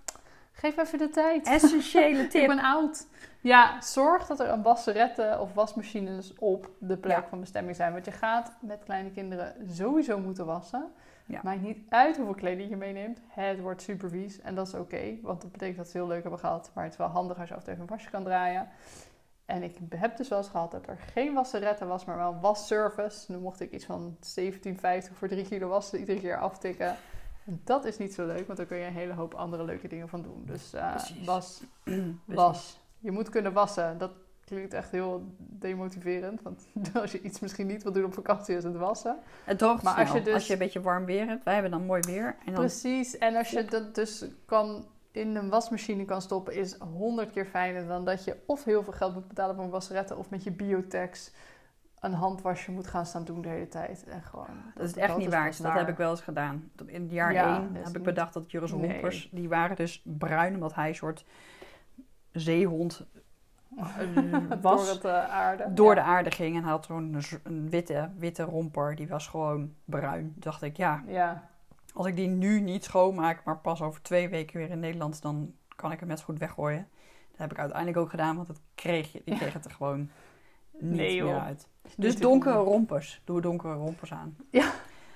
Geef even de tijd. Essentiële <laughs> Ik tip. ben oud. Ja, zorg dat er een wasseretten of wasmachines op de plek Ja. van bestemming zijn. Want je gaat met kleine kinderen sowieso moeten wassen. Ja. Maakt niet uit hoeveel kleding je meeneemt. Het wordt super vies en dat is oké. want dat betekent dat ze heel leuk hebben gehad. Maar het is wel handig als je af en toe even een wasje kan draaien. En ik heb dus wel eens gehad dat er geen wasseretten was, maar wel een wasservice. Dan mocht ik iets van 17,50 voor 3 kilo wassen iedere keer aftikken. En dat is niet zo leuk, want dan kun je een hele hoop andere leuke dingen van doen. Dus eh, was, <clears throat> was. Je moet kunnen wassen. Dat klinkt echt heel demotiverend. Want <laughs> als je iets misschien niet wil doen op vakantie, is het wassen. Het droogt Maar als je dus- als je een beetje warm weer hebt. Wij hebben dan mooi weer. En dan, Precies. En als je dat dus kan in een wasmachine kan stoppen, is honderd keer fijner dan dat je of heel veel geld moet betalen voor een wasseretten of met je biotex een handwasje moet gaan staan doen de hele tijd. En gewoon, dat is echt niet pas waard. Dat heb ik wel eens gedaan. In het jaar Ja, 1 dat is heb ik bedacht dat Juris Nee. Die waren dus bruin, omdat hij een soort zeehond <laughs> door was. het eh, aarde. door Ja. de aarde ging en had zo'n witte, witte romper. Die was gewoon bruin. Dacht ik, ja, Ja, als ik die nu niet schoonmaak, maar pas over twee weken weer in Nederland, dan kan ik hem net goed weggooien. Dat heb ik uiteindelijk ook gedaan, want dat kreeg je, die kreeg het er gewoon <laughs> niet Nee, meer uit. Dus donkere rompers. Doe donkere rompers aan.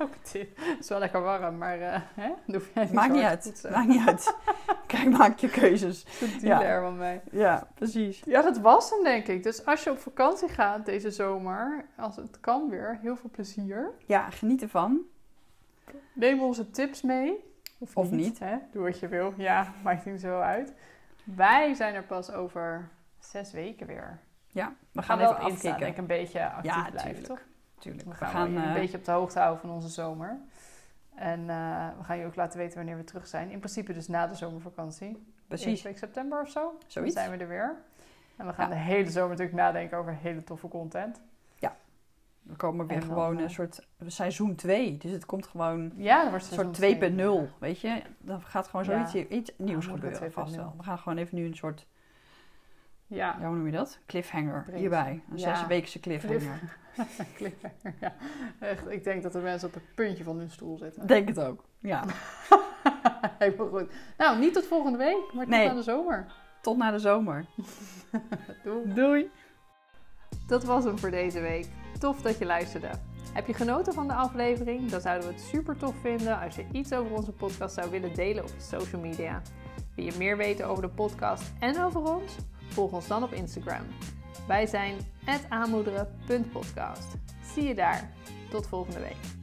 Ook het is- Het is wel lekker warm, maar eh hè? Dan hoef jij niet Maakt niet uit. Maakt niet uit. <laughs> Kijk, maak je keuzes. Ze dealen Ja. er wel mee. Ja, precies. Ja, dat was hem denk ik. Dus als je op vakantie gaat deze zomer, als het kan weer, heel veel plezier. Ja, geniet ervan. Neem onze tips mee. Of, Of niet. niet. Hè? Doe wat je wil. Ja, maakt niet zo uit. Wij zijn er pas over zes weken weer. Ja, we gaan, gaan wel even denk ik, een beetje actief Ja, blijven, toch? Tuurlijk. We We gaan, een eh, beetje op de hoogte houden van onze zomer. En eh, we gaan je ook laten weten wanneer we terug zijn. In principe dus na de zomervakantie. Precies. week september of zo. Dan Zoiets. zijn we er weer. En we gaan Ja. de hele zomer natuurlijk nadenken over hele toffe content. We komen weer dan, gewoon eh, een soort seizoen 2. Dus het komt gewoon Ja, dat wordt een soort twee. 2.0. Weet je, dan gaat gewoon Ja. zoiets iets nieuws gebeuren. Vast 2.0. wel. We gaan gewoon even nu een soort, Ja, ja, hoe noem je dat? Cliffhanger hierbij. Een Ja. zesweekse cliffhanger. <laughs> cliffhanger, ja. Echt, ik denk dat de mensen op het puntje van hun stoel zitten. Denk het ook, ja. <laughs> Helemaal goed. Nou, niet tot volgende week, maar tot nee. na de zomer. Tot na de zomer. <laughs> Doei. Dat was hem voor deze week. Tof dat je luisterde. Heb je genoten van de aflevering? Dan zouden we het super tof vinden als je iets over onze podcast zou willen delen op je social media. Wil je meer weten over de podcast en over ons? Volg ons dan op Instagram. Wij zijn het aanmoederen.podcast. Zie je daar. Tot volgende week.